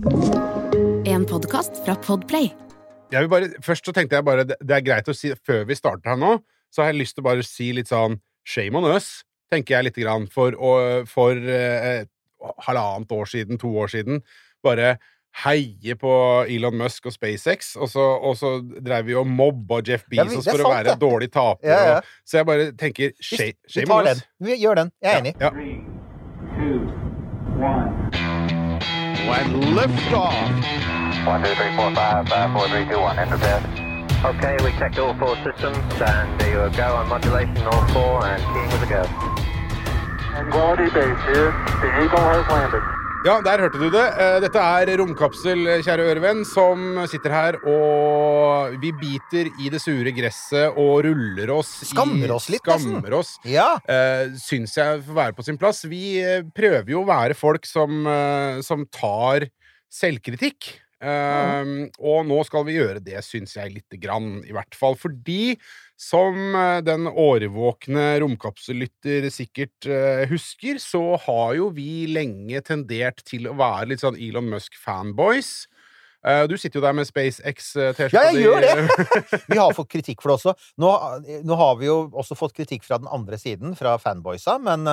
En podkast fra Podplay. Jeg vil bare, først så tenkte jeg bare det det er greit å si Før vi starter her nå, så har jeg lyst til å bare si litt sånn Shame on us, tenker jeg lite grann. For, og, for eh, halvannet år siden, to år siden, bare heie på Elon Musk og SpaceX, og så, og så drev vi og mobba Jeff Bezos ja, for å være det. en dårlig taper. Ja, ja. Og, så jeg bare tenker shame, shame, vi tar den. Vi gjør den. Jeg er enig. Ja. Three, two, one. When liftoff. One, two, three, four, five, five, four, three, two, one. Enter bed. Okay, we checked all four systems, and there you go on modulation, all four, and keying with a go. Quality base here. The Eagle has landed. Ja, der hørte du det. Eh, Dette er Romkapsel, kjære ørevenn, som sitter her og Vi biter i det sure gresset og ruller oss Skammer i oss litt, nesten. Skammer oss. Ja. Uh, syns jeg får være på sin plass. Vi eh, prøver jo å være folk som, eh, som tar selvkritikk. Eh, Og nå skal vi gjøre det, syns jeg, lite grann, i hvert fall. Fordi, som eh, den årvåkne romkapsellytter sikkert eh, husker, så har jo vi lenge tendert til å være litt sånn Elon Musk-fanboys. Eh, du sitter jo der med SpaceX-T-skjorta Ja, jeg gjør det! Vi har fått kritikk for det også. Nå, nå har vi jo også fått kritikk fra den andre siden, fra fanboysa, men,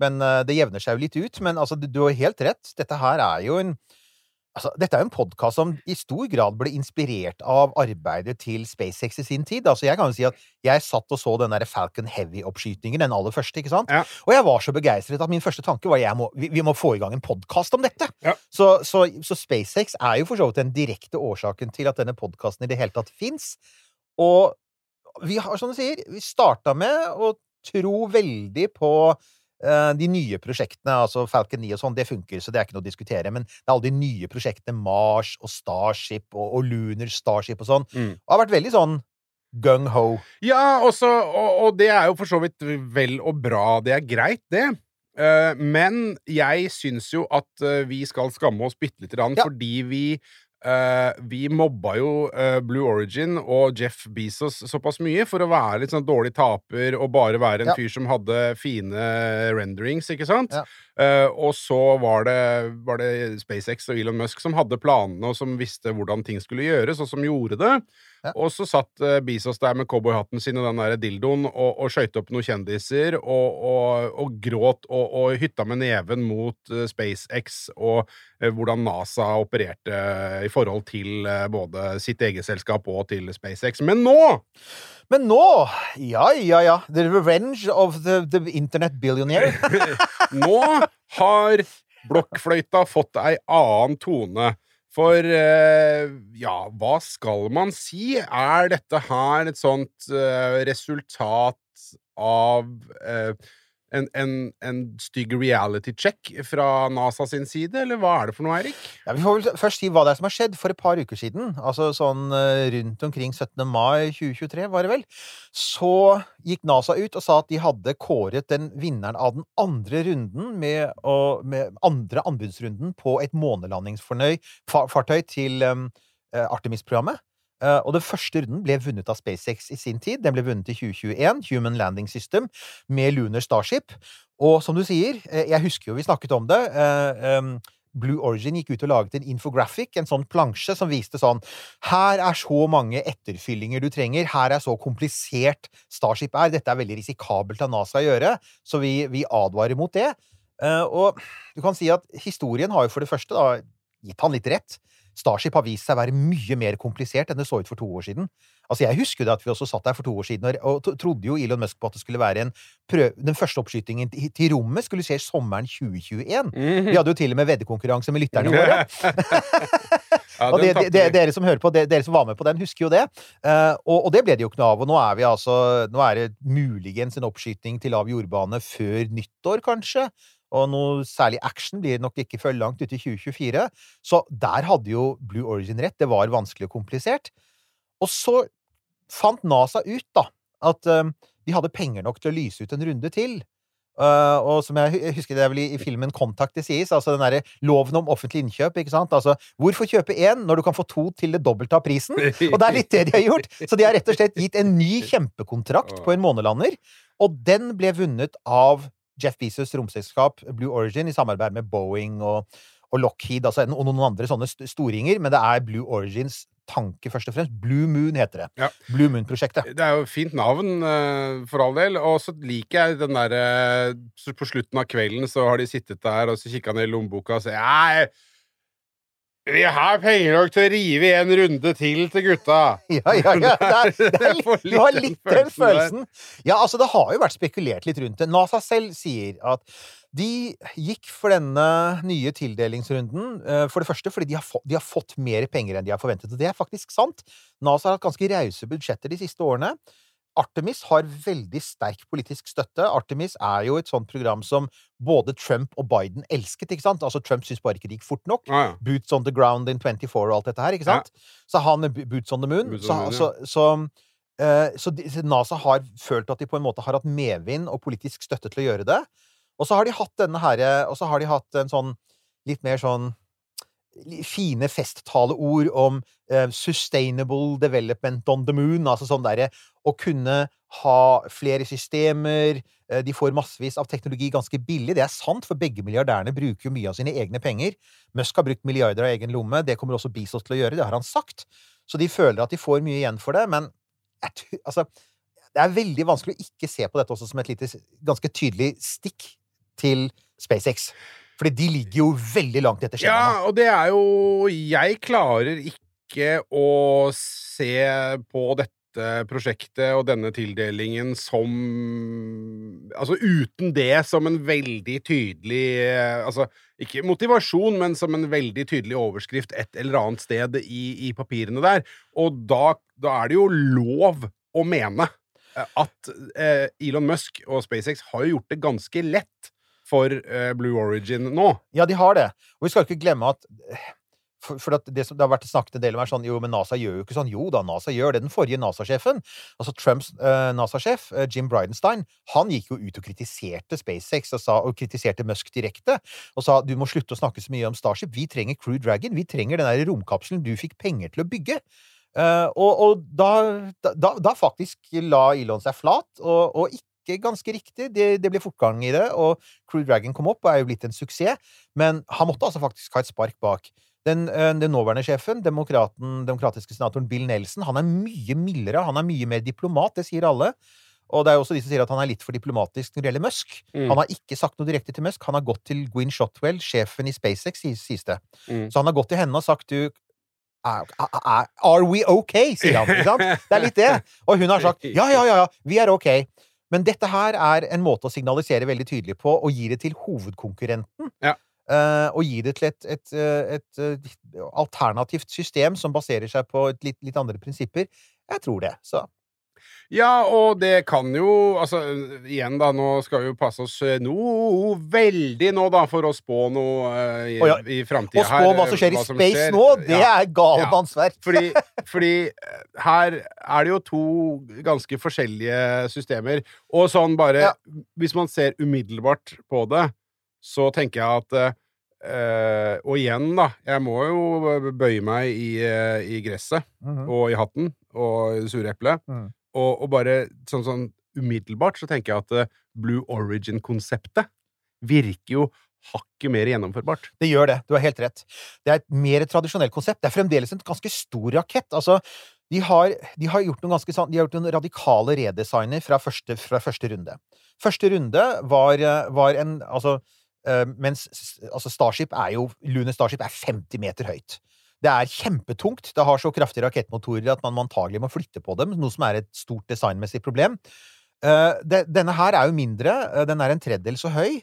men det jevner seg jo litt ut. Men altså, du, du har helt rett. Dette her er jo en Altså, dette er jo en podkast som i stor grad ble inspirert av arbeidet til SpaceX i sin tid. Altså, jeg kan jo si at jeg satt og så den der Falcon Heavy-oppskytingen, den aller første, ikke sant? Ja. Og jeg var så begeistret at min første tanke var at vi, vi må få i gang en podkast om dette. Ja. Så, så, så SpaceX er jo for så vidt den direkte årsaken til at denne podkasten i det hele tatt fins. Og vi har, som du sier, vi starta med å tro veldig på de nye prosjektene, altså Falcon 9 og sånn, det funker, så det er ikke noe å diskutere. Men det er alle de nye prosjektene, Mars og Starship og, og Lunar Starship og sånn, Mm. har vært veldig sånn gung-ho. Ja, også, og, og det er jo for så vidt vel og bra. Det er greit, det. Eh, men jeg syns jo at eh, vi skal skamme oss bitte lite grann, Ja. fordi vi eh, vi mobba jo uh, Blue Origin og Jeff Bezos såpass mye for å være litt sånn dårlig taper og bare være en Ja. fyr som hadde fine renderings, ikke sant? Ja. Uh, og så var det, var det SpaceX og Elon Musk som hadde planene, og som visste hvordan ting skulle gjøres, og som gjorde det. Ja. Og så satt uh, Bezos der med cowboyhatten sin og den der dildoen og, og skøyte opp noen kjendiser og, og, og gråt og, hytta med neven mot uh, SpaceX og uh, hvordan NASA opererte i forhold til både sitt eget selskap og til SpaceX. Men nå Men nå, ja, ja, ja, the revenge of the, the internet billionaire. Nå har blokkfløyta fått ei annen tone. For eh, ja, hva skal man si? Er dette her et sånt eh, resultat av eh, en, en, en stygg reality check fra NASA sin side, eller hva er det for noe, Eirik? Ja, vi får vel først si hva det er som har skjedd. For et par uker siden, altså sånn eh, rundt omkring 17. mai 2023, var det vel, så gikk NASA ut og sa at de hadde kåret den vinneren av den andre runden med, å- med andre anbudsrunden på et månelandingsfartøy til um, Artemis-programmet. Eh, og den første runden ble vunnet av SpaceX i sin tid. Den ble vunnet i 2021, Human Landing System, med Lunar Starship. Og som du sier, eh, jeg husker jo vi snakket om det. eh, Blue Origin gikk ut og laget en infographic, en sånn plansje som viste sånn Her er så mange etterfyllinger du trenger. Her er så komplisert Starship er. Dette er veldig risikabelt av NASA å gjøre, så vi, vi advarer mot det. Og du kan si at historien har jo for det første da gitt han litt rett. Starship har vist seg å være mye mer komplisert enn det så ut for to år siden. Altså, Jeg husker det at vi også satt der for to år siden og, trodde jo Elon Musk på at det skulle være en prøv, Den første oppskytingen til, rommet skulle skje sommeren 2021. Mhm. Vi hadde jo til og med veddekonkurranse med lytterne våre. Ja, Og det, tapte det, dere som hører på, det, dere som var med på den, husker jo det. Uh, og, og det ble det jo ikke noe av. Og nå er vi altså Nå er det muligens en oppskyting til lav jordbane før nyttår, kanskje. Og noe særlig action blir det nok ikke før langt ut i 2024. Så der hadde jo Blue Origin rett. Det var vanskelig og komplisert. Og så fant NASA ut, da, at eh, de hadde penger nok til å lyse ut en runde til. Uh, og som jeg husker det er vel i, i filmen Kontakt det sies, altså den derre loven om offentlig innkjøp, ikke sant? Altså, hvorfor kjøpe én når du kan få to til det dobbelte av prisen? Og det er litt det de har gjort. Så de har rett og slett gitt en ny kjempekontrakt på en månelander, og den ble vunnet av Jeff Bezos' romselskap Blue Origin i samarbeid med Boeing og, og Lockheed altså, og noen andre sånne storinger, men det er Blue Origins tanke, først og fremst. Blue Moon heter det. Ja. Blue Moon-prosjektet. Det er jo fint navn, eh, for all del. Og så liker jeg den derre På slutten av kvelden så har de sittet der og så kikka ned i lommeboka og sagt Nei, vi har penger nok til å rive en runde til til gutta. Ja, ja, ja. Det er, det er litt, du har litt den følelsen. Ja, altså, det har jo vært spekulert litt rundt det. NASA selv sier at de gikk for denne nye tildelingsrunden, eh, for det første fordi de har, fått, de har fått mer penger enn de har forventet. Og det er faktisk sant. NASA har hatt ganske rause budsjetter de siste årene. Artemis har veldig sterk politisk støtte. Artemis er jo et sånt program som både Trump og Biden elsket, ikke sant? Altså, Trump syntes bare ikke det gikk fort nok. Ah, ja. Boots on the ground in 24 og alt dette her, ikke sant? Så han er Boots on the moon. On så, the moon, så, så, eh, så, de, NASA har følt at de på en måte har hatt medvind og politisk støtte til å gjøre det. Og så har de hatt denne herre Og så har de hatt en sånn litt mer sånn fine festtaleord om eh, sustainable development on the moon. Altså sånn derre å kunne ha flere systemer. eh, De får massevis av teknologi ganske billig. Det er sant, for begge milliardærene bruker jo mye av sine egne penger. Musk har brukt milliarder av egen lomme. Det kommer også Bezos til å gjøre. Det har han sagt. Så de føler at de får mye igjen for det. Men altså, det er veldig vanskelig å ikke se på dette også som et lite, ganske tydelig stikk til SpaceX. Fordi de ligger jo veldig langt etter skjemaet. Ja, og det er jo Jeg klarer ikke å se på dette prosjektet og denne tildelingen som Altså uten det som en veldig tydelig Altså ikke motivasjon, men som en veldig tydelig overskrift et eller annet sted i, i papirene der. Og da, da er det jo lov å mene at eh, Elon Musk og SpaceX har jo gjort det ganske lett for eh, Blue Origin nå. Ja, de har det. Og vi skal ikke glemme at for, for det, som, det har vært snakket en del om er sånn Jo, men NASA gjør jo ikke sånn. Jo da, NASA gjør det. Den forrige NASA-sjefen, altså Trumps eh, NASA-sjef, eh, Jim Bridenstine, han gikk jo ut og kritiserte SpaceX og, sa, og kritiserte Musk direkte. Og sa du må slutte å snakke så mye om Starship. Vi trenger Crew Dragon. Vi trenger den der romkapselen du fikk penger til å bygge. Eh, og og da, da, da faktisk la Elon seg flat, og, og ikke ganske riktig. Det, det ble fortgang i det, og Crew Dragon kom opp og er jo blitt en suksess. Men han måtte altså faktisk ha et spark bak. Den, eh, den nåværende sjefen, demokraten, demokratiske senatoren Bill Nelson, han er mye mildere, han er mye mer diplomat, det sier alle. Og det er jo også de som sier at han er litt for diplomatisk når det gjelder Musk. Mm. Han har ikke sagt noe direkte til Musk, han har gått til Gwyn Shotwell, sjefen i SpaceX, sies det. Mm. Så han har gått til henne og sagt du Are we okay? sier han. Det er litt det. Og hun har sagt ja, ja, ja, ja, vi er ok. Men dette her er en måte å signalisere veldig tydelig på, og gi det til hovedkonkurrenten. Ja. Uh, og gi det til et, et, et, et, eh, alternativt system som baserer seg på et litt, litt andre prinsipper. Jeg tror det. Så Ja, og det kan jo Altså, igjen, da, nå skal vi jo passe oss eh, noe veldig nå, da, for å spå noe uh, i, oh, ja. i Å spå hva som skjer i space nå, det er galemannsverk. Fordi, fordi eh, her er det jo to ganske forskjellige systemer. Og sånn bare Ja. Hvis man ser umiddelbart på det, så tenker jeg at Uh, Og igjen, da. Jeg må jo bøye meg i, i gresset Mhm. og i hatten og det sure eplet. Mm. Og, og bare sånn, sånn umiddelbart så tenker jeg at eh, Blue Origin-konseptet virker jo hakket mer gjennomførbart. Det gjør det. Du har helt rett. Det er et mer tradisjonelt konsept. Det er fremdeles en ganske stor rakett. Altså, de har, de har gjort noen ganske sånn De har gjort noen radikale redesigner fra første, fra første runde. Første runde var, var en Altså, eh, mens altså Starship er jo Lune Starship er 50 meter høyt. Det er kjempetungt. Det har så kraftige rakettmotorer at man antagelig må flytte på dem, noe som er et stort designmessig problem. Eh, denne her er jo mindre. eh, Den er en tredjedel så høy.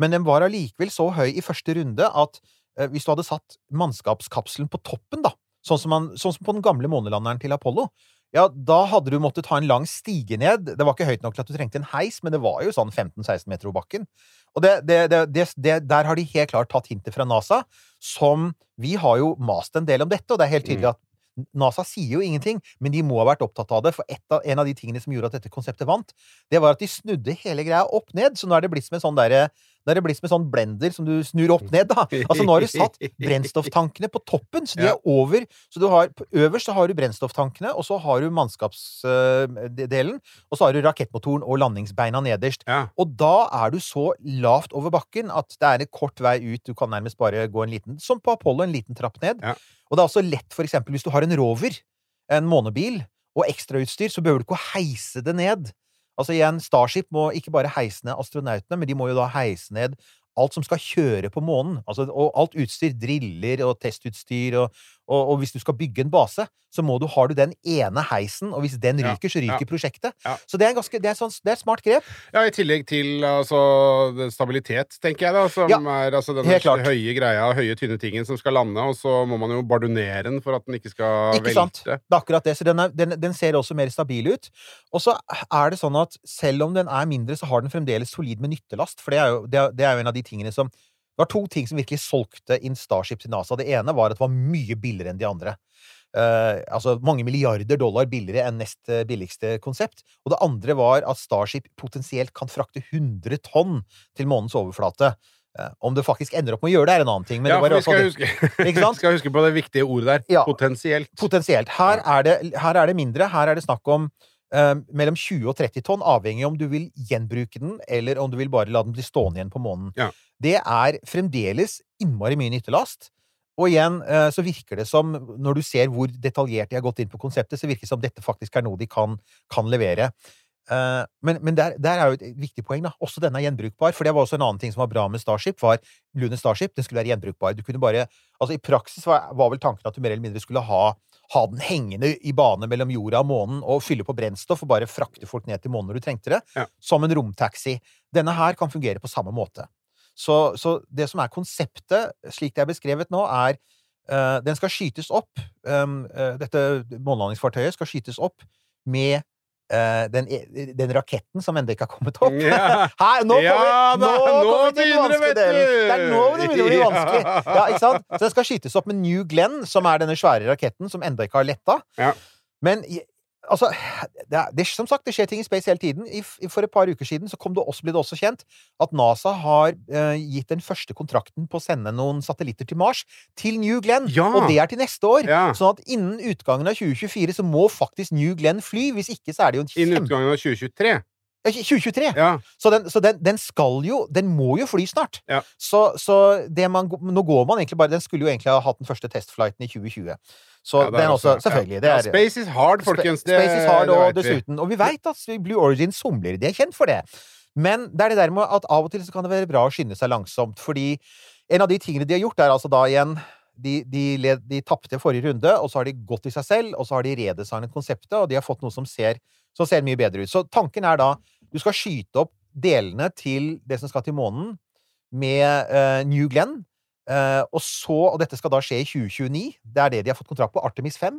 Men den var allikevel så høy i første runde at eh, hvis du hadde satt mannskapskapselen på toppen, da, sånn som, man, sånn som på den gamle månelanderen til Apollo, ja, da hadde du måttet ta en lang stige ned. Det var ikke høyt nok til at du trengte en heis, men det var jo sånn 15-16 meter over bakken. Og det, det, det, der har de helt klart tatt hintet fra NASA, som Vi har jo mast en del om dette, og det er helt tydelig at NASA sier jo ingenting, men de må ha vært opptatt av det, for av, en av de tingene som gjorde at dette konseptet vant, det var at de snudde hele greia opp ned, så nå er det blitt som en sånn derre Da er det blitt som en sånn blender som du snur opp ned, da. Altså nå har du satt brennstofftankene på toppen, så de er over. Så du har, øverst så har du brennstofftankene, og så har du mannskapsdelen, og så har du rakettmotoren og landingsbeina nederst. Ja. Og da er du så lavt over bakken at det er en kort vei ut. Du kan nærmest bare gå en liten Som på Apollo, en liten trapp ned. Ja. Og det er også lett, for eksempel, hvis du har en rover, en månebil, og ekstrautstyr, så behøver du ikke å heise det ned. Altså igjen, Starship må ikke bare heise ned astronautene, men de må jo da heise ned alt som skal kjøre på månen. Altså, og alt utstyr, driller og testutstyr, og, og, og hvis du skal bygge en base, så må du, har du den ene heisen, og hvis den ryker, så ryker ja. prosjektet. Ja. Så det er, ganske, det, er sånn, det er et smart grep. Ja, i tillegg til altså, stabilitet, tenker jeg, da. Som er altså den høye greia, høye, tynne tingen som skal lande, og så må man jo bardunere den for at den ikke skal Ikke sant? Det er akkurat det. Så den, er, den, den ser også mer stabil ut. Og så er det sånn at selv om den er mindre, så har den fremdeles solid med nyttelast. For det er jo, det det er jo en av de tingene som Det var to ting som virkelig solgte inn Starship til NASA. Det ene var at det var mye billigere enn de andre. Uh, altså mange milliarder dollar billigere enn nest eh, billigste konsept. Og det andre var at Starship potensielt kan frakte 100 tonn til månens overflate. Uh, om det faktisk ender opp med å gjøre det, er en annen ting. Men Ja, det var for vi skal det. huske, Ikke sant? skal huske på det viktige ordet der. Ja. Potensielt. Potensielt. Her er det, her er det mindre. Her er det snakk om mellom 20 og 30 tonn, avhengig om du vil gjenbruke den, eller om du vil bare la den bli stående igjen på månen. Ja. Det er fremdeles innmari mye nyttelast. Og igjen eh, så virker det som, når du ser hvor detaljert de har gått inn på konseptet, så virker det som dette faktisk er noe de kan, kan levere. Eh, men men der, der er jo et viktig poeng, da. Også denne er gjenbrukbar. For det var også en annen ting som var bra med Starship, var Lunar Starship. Den skulle være gjenbrukbar. Du kunne bare Altså, i praksis var, var vel tanken at du mer eller mindre skulle ha, ha den hengende i bane mellom jorda og månen og fylle på brennstoff og bare frakte folk ned til månen når du trengte det. Ja. Som en romtaxi. Denne her kan fungere på samme måte. Så, så det som er konseptet, slik det er beskrevet nå, er uh, Den skal skytes opp um, uh, Dette månelandingsfartøyet skal skytes opp med den, e- den raketten som ennå ikke har kommet opp. Ja. Her, nå Ja kommer, da, nå nå kommer vi til den det, vanskelige delen. Det er nå det begynner å bli vanskelig. Ja, ikke sant? Så den skal skytes opp med New Glenn, som er denne svære raketten som ennå ikke har letta. Ja. Men altså det, det, Som sagt, det skjer ting i space hele tiden. I, for et par uker siden så kom det også, ble det også kjent at NASA har uh, gitt den første kontrakten på å sende noen satellitter til Mars til New Glenn. Ja. Og det er til neste år. Ja. Sånn at innen utgangen av 2024 så må faktisk New Glenn fly. Hvis ikke så er det jo en Innen utgangen av 2023. Ja, 2023! Ja. Så, den, så den, den skal jo Den må jo fly snart. Ja. Så, så det man, nå går man egentlig bare Den skulle jo egentlig ha hatt den første testflighten i 2020. Så Ja, den også, også Selvfølgelig. Er, Space is hard, folkens. Det, Space is hard, det og dessuten. Og vi veit at Blue Origin somler. De er kjent for det. Men det er det der med at av og til så kan det være bra å skynde seg langsomt, fordi en av de tingene de har gjort, er altså da igjen de, de, led- de tapte forrige runde, og så har de gått i seg selv, og så har de redesignet konseptet, og de har fått noe som ser, som ser mye bedre ut. Så tanken er da du skal skyte opp delene til det som skal til månen, med uh, New Glenn. Uh, og så, og dette skal da skje i 2029. Det er det de har fått kontrakt på. Artemis 5.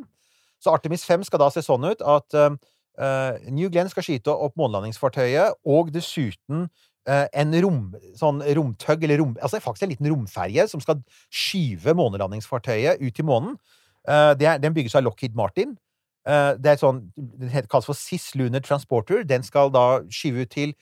Så Artemis 5 skal da se sånn ut at eh, New Glenn skal skyte opp månelandingsfartøyet, og dessuten en rom, sånn romtøgg, eller rom, altså faktisk en liten romferje, som skal skyve månelandingsfartøyet ut til månen. Det er, den bygges av Lockheed Martin. Eh, det er sånn, Den heter- kalles for SIS Lunar Transporter. Den skal da skyve ut til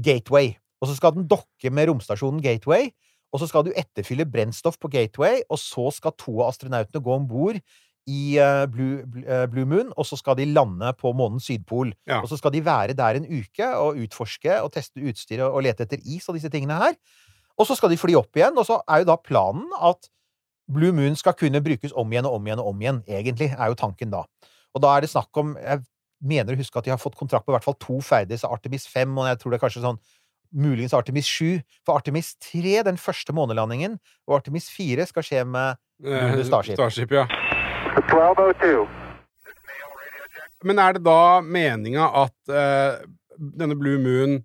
Gateway. Og så skal den dokke med romstasjonen Gateway. Og så skal du etterfylle brennstoff på Gateway, og så skal to av astronautene gå om bord i eh, Blue, eh, Blue Moon, og så skal de lande på månens sydpol. Ja. Og så skal de være der en uke og utforske og teste utstyr og lete etter is og disse tingene her. Og så skal de fly opp igjen, og så er jo da planen at Blue Moon skal kunne brukes om igjen og om igjen og om igjen, egentlig, er jo tanken da. Og da er det snakk om Jeg mener å huske at de har fått kontrakt på i hvert fall to ferdige, så Artemis 5, og jeg tror det er kanskje sånn muligens Artemis 7. For Artemis 3, den første månelandingen, og Artemis 4 skal skje med Eh, Starship. Starship, ja. Men er det da meninga at eh, denne Blue Moon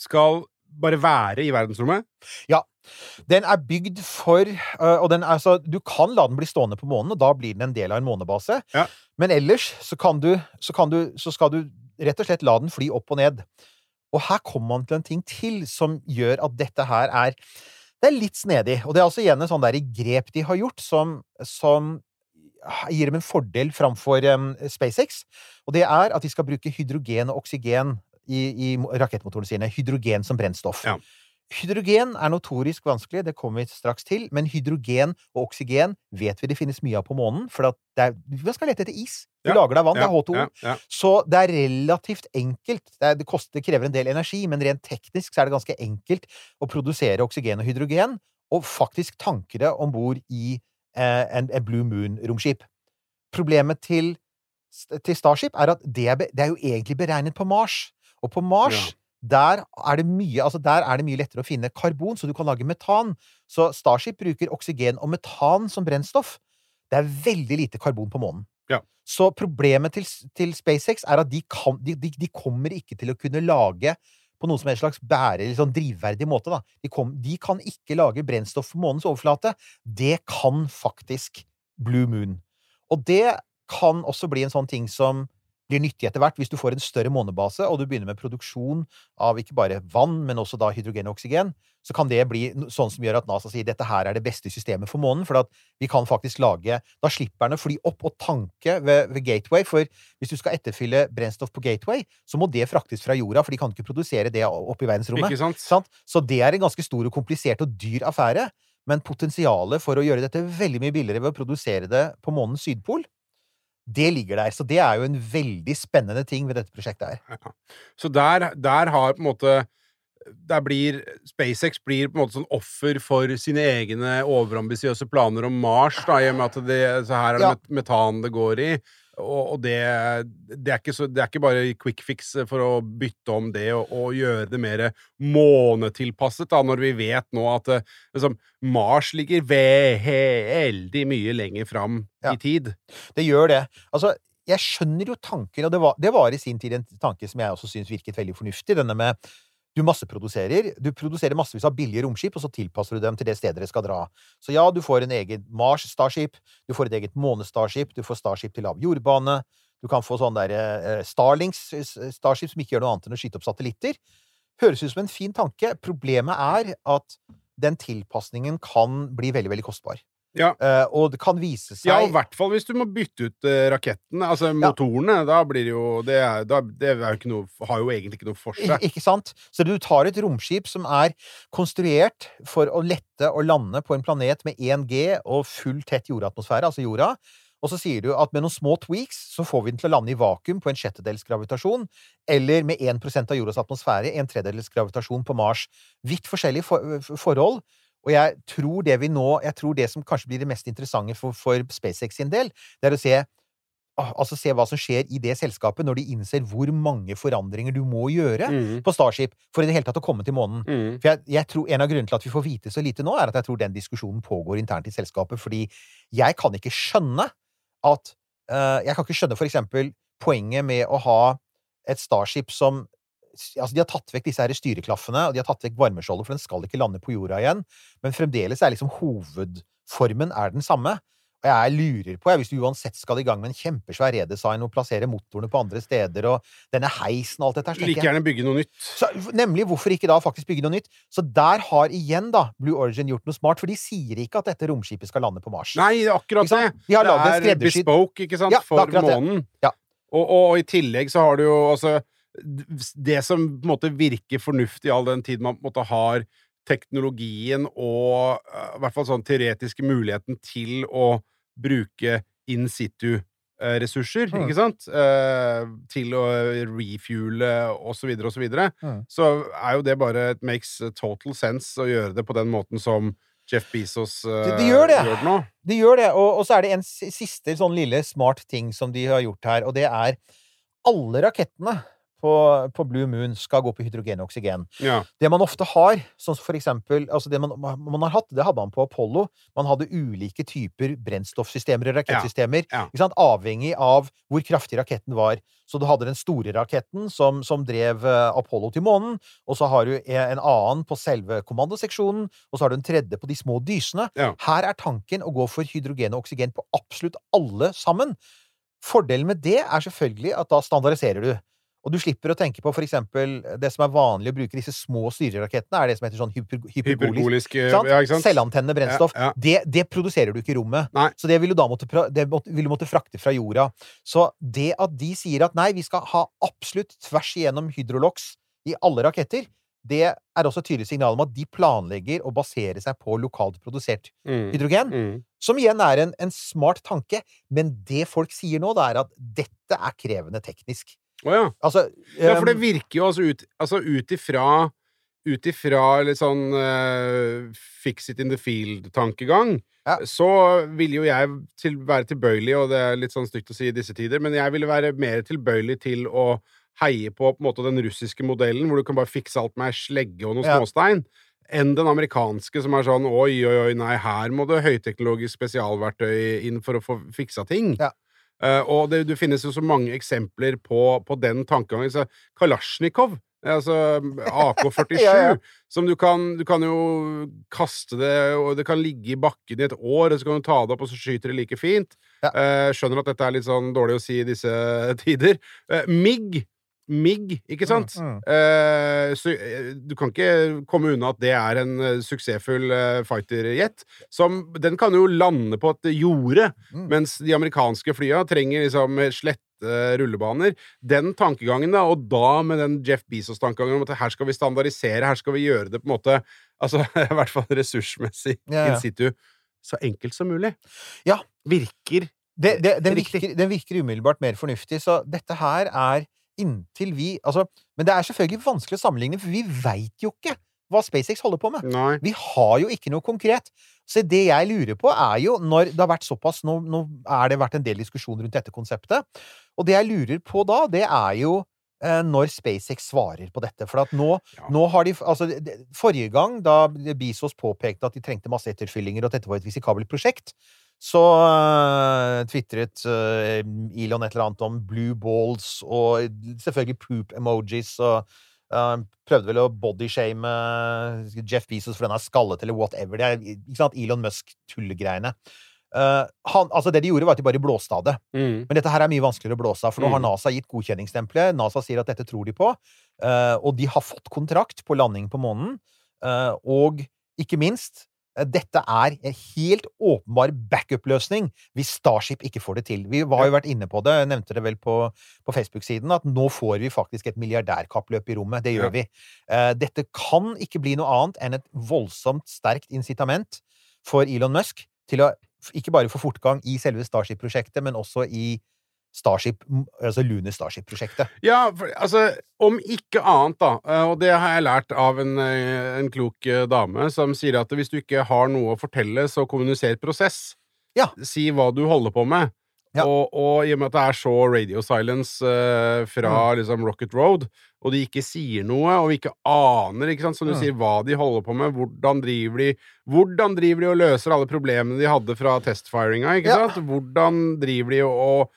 skal bare være i verdensrommet? Den er bygd for øh, Og den er så Du kan la den bli stående på månen, og da blir den en del av en månebase. Ja. Men ellers så kan du så, kan du så skal du rett og slett la den fly opp og ned. Og her kommer man til en ting til som gjør at dette her er Det er litt snedig. Og det er altså igjen en sånn der grep de har gjort, som, som gir dem en fordel framfor um, SpaceX. Og det er at de skal bruke hydrogen og oksygen i, i rakettmotorene sine. Hydrogen som brennstoff. Ja. Hydrogen er notorisk vanskelig, det kommer vi straks til, men hydrogen og oksygen vet vi det finnes mye av på månen, for at det er, man skal lete etter is. Du Ja, lager deg vann, det er H2O. Ja, ja. Så det er relativt enkelt. Det, er, det, koster, det krever en del energi, men rent teknisk så er det ganske enkelt å produsere oksygen og hydrogen, og faktisk tanke det om bord i eh, en, en Blue Moon-romskip. Problemet til, til Starship er at det er, det er jo egentlig beregnet på Mars. Og på Mars der er, det mye, altså der er det mye lettere å finne karbon, så du kan lage metan. Så Starship bruker oksygen og metan som brennstoff. Det er veldig lite karbon på månen. Ja. Så problemet til, til SpaceX er at de, kan, de, de, de kommer ikke til å kunne lage på noen som helst slags bære, eller sånn drivverdig måte. Da. De, kom, de kan ikke lage brennstoff på månens overflate. Det kan faktisk Blue Moon. Og det kan også bli en sånn ting som blir nyttig etter hvert. Hvis du får en større månebase, og du begynner med produksjon av ikke bare vann, men også da hydrogen og oksygen, så kan det bli sånn som gjør at NASA sier dette her er det beste systemet for månen. For at vi kan faktisk lage Da slipper den å fly opp og tanke ved, ved Gateway. For hvis du skal etterfylle brennstoff på Gateway, så må det fraktes fra jorda, for de kan ikke produsere det oppe i verdensrommet. Ikke sant? Sant? Så det er en ganske stor og komplisert og dyr affære. Men potensialet for å gjøre dette veldig mye billigere ved å produsere det på månens sydpol, det ligger der. Så det er jo en veldig spennende ting ved dette prosjektet her. Så der, der har på en måte der blir SpaceX blir på en måte sånn offer for sine egne overambisiøse planer om Mars, da, i og med at det, så her er det Ja. metan det går i. Og, og det, det, er ikke så, det er ikke bare quick fix for å bytte om det og, og gjøre det mer månetilpasset, da, når vi vet nå at eh, liksom, Mars ligger veldig mye lenger fram Ja. i tid. Det gjør det. Altså, jeg skjønner jo tanken, og det var, det var i sin tid en tanke som jeg også syns virket veldig fornuftig, denne med du masseproduserer. Du produserer massevis av billige romskip, og så tilpasser du dem til det stedet dere skal dra. Så ja, du får en egen Mars Starship, du får et eget Måne-Starship, du får Starship til lav jordbane, du kan få sånn der eh, Starlings eh, Starship som ikke gjør noe annet enn å skyte opp satellitter. Høres ut som en fin tanke. Problemet er at den tilpasningen kan bli veldig, veldig kostbar. Ja. Eh, og det kan vise seg Ja, og i hvert fall hvis du må bytte ut eh, rakettene, altså motorene. Da blir det jo Det, er, da, det er jo noe, har jo egentlig ikke noe for seg. Ikke sant? Så du tar et romskip som er konstruert for å lette å lande på en planet med 1G og full tett jordatmosfære, altså jorda, og så sier du at med noen små tweaks så får vi den til å lande i vakuum på en sjettedels gravitasjon, eller med 1% av jordas atmosfære, en tredjedels gravitasjon på Mars. Vidt forskjellige for forhold. Og jeg tror det vi nå Jeg tror det som kanskje blir det mest interessante for, for SpaceX sin del, det er å se ah, Altså se hva som skjer i det selskapet når de innser hvor mange forandringer du må gjøre Mm. på Starship for i det hele tatt å komme til månen. Mm. For jeg, jeg tror En av grunnene til at vi får vite så lite nå, er at jeg tror den diskusjonen pågår internt i selskapet. Fordi jeg kan ikke skjønne at uh, Jeg kan ikke skjønne for eksempel poenget med å ha et Starship som Altså, De har tatt vekk disse her styreklaffene, og de har tatt vekk varmeskjoldet, for den skal ikke lande på jorda igjen. Men fremdeles er liksom hovedformen er den samme. Og jeg lurer på, jeg, hvis du uansett skal i gang med en kjempesvær redesign og plassere motorene på andre steder, og denne heisen og alt dette her, Like gjerne bygge noe nytt. så, nemlig, hvorfor ikke da faktisk bygge noe nytt? Så der har igjen da Blue Origin gjort noe smart, for de sier ikke at dette romskipet skal lande på Mars. Nei, det akkurat det. De har det er bespoke, ikke sant, Ja, for månen. Ja. Og, og, og i tillegg så har du jo altså Det som på en måte virker fornuftig all den tid man på en måte har teknologien og eh, i hvert fall sånn teoretiske muligheten til å bruke in situ-ressurser, Mm. ikke sant? Eh, til å refuele så videre. Mm. Så er jo det bare It makes total sense å gjøre det på den måten som Jeff Bezos eh, de, de gjør det. gjør det nå. De gjør det, og, og så er det en siste sånn lille smart ting som de har gjort her, og det er alle rakettene på, på Blue Moon skal gå på hydrogen og oksygen. Ja. Det man ofte har, sånn som for eksempel altså det man, man har hatt, det hadde man på Apollo. Man hadde ulike typer brennstoffsystemer og rakettsystemer, Ja, ja. Avhengig av hvor kraftig raketten var. Så du hadde den store raketten som, som drev eh, Apollo til månen, og så har du en annen på selve kommandoseksjonen, og så har du en tredje på de små dysene. Her er tanken å gå for hydrogen og oksygen på absolutt alle sammen. Fordelen med det er selvfølgelig at da standardiserer du. Og du slipper å tenke på eksempel det som er vanlig å bruke disse små styrerakettene, er det som heter sånn hyper, hypergolisk Hypergolisk eh, ja? Selvantennende brennstoff. Ja, ja. Det, det produserer du ikke i rommet. Nei. Så det vil du da måtte, det måtte, vil du måtte frakte fra jorda. Så det at de sier at nei, vi skal ha absolutt tvers igjennom hydrolox i alle raketter, det er også et tydelig signal om at de planlegger å basere seg på lokalt produsert Mm. hydrogen. Mm. Som igjen er en, en smart tanke, men det folk sier nå, det er at dette er krevende teknisk. Å ja. Altså Ja, for det um, virker jo altså ut Altså ut ifra Ut ifra litt sånn uh, fix it in the field-tankegang, Ja. så vil jo jeg til, være tilbøyelig, og det er litt sånn stygt å si i disse tider, men jeg ville være mer tilbøyelig til å heie på på måte den russiske modellen, hvor du kan bare fikse alt med ei slegge og noen Ja. småstein, enn den amerikanske, som er sånn oi, oi, oi, nei, her må det høyteknologisk spesialverktøy inn for å få fiksa ting. Ja. Eh, og det, det finnes jo så mange eksempler på, på den tankegangen. Så Kalasjnikov, altså AK-47, Ja, ja. som du kan Du kan jo kaste det, og det kan ligge i bakken i et år, og så kan du ta det opp, og så skyter det like fint. Ja. Eh, skjønner at dette er litt sånn dårlig å si i disse tider. Eh, MIG. MIG, ikke sant? Mm, Uh, så, uh, du kan ikke komme unna at det er en eh, suksessfull uh, fighterjet. Som Den kan jo lande på et jorde, Mm. mens de amerikanske flya trenger liksom slette rullebaner. Den tankegangen, da, og da med den Jeff Bezos-tankegangen om at her skal vi standardisere, her skal vi gjøre det på en måte Altså i hvert fall ressursmessig Ja, ja. in situ. Så enkelt som mulig. Ja. Virker det, det, den, virker, den virker umiddelbart mer fornuftig, så dette her er inntil vi Altså, men det er selvfølgelig vanskelig å sammenligne, for vi veit jo ikke hva SpaceX holder på med. Nei. Vi har jo ikke noe konkret. Så det jeg lurer på, er jo når det har vært såpass Nå, nå er det vært en del diskusjon rundt dette konseptet. Og det jeg lurer på da, det er jo eh, når SpaceX svarer på dette. For at nå, Ja. nå har de Altså, det- forrige gang, da Bezos påpekte at de trengte masse etterfyllinger, og at dette var et risikabelt prosjekt, så uh, tvitret uh, Elon et eller annet om blue balls og selvfølgelig poop emojis og uh, prøvde vel å bodyshame Jeff Bezos for den er skallet eller whatever. Det er ikke sant, Elon Musk-tullegreiene. Han, altså det de gjorde, var at de bare blåste av det. Mm. Men dette her er mye vanskeligere å blåse av, for nå har Mm. NASA gitt godkjenningsstempelet. NASA sier at dette tror de på. og de har fått kontrakt på landing på månen. og ikke minst, dette er en helt åpenbar backup-løsning hvis Starship ikke får det til. Vi har jo vært inne på det, jeg nevnte det vel på, på Facebook-siden, at nå får vi faktisk et milliardærkappløp i rommet. Det gjør vi. Eh, dette kan ikke bli noe annet enn et voldsomt sterkt incitament for Elon Musk til å ikke bare få fortgang i selve Starship-prosjektet, men også i Starship, altså Lunar Starship-prosjektet. Ja, for, altså, om ikke annet, da, eh, og det har jeg lært av en, eh, en klok eh, dame, som sier at hvis du ikke har noe å fortelle, så kommuniser prosess. Ja. Si hva du holder på med. Ja. Og, og i og med at det er så radio silence uh, fra Mm. liksom Rocket Road, og de ikke sier noe, og vi ikke aner, ikke sant, som du Mm. sier, hva de holder på med, hvordan driver de Hvordan driver de og løser alle problemene de hadde fra testfiringa, ikke Ja. sant? Hvordan driver de og og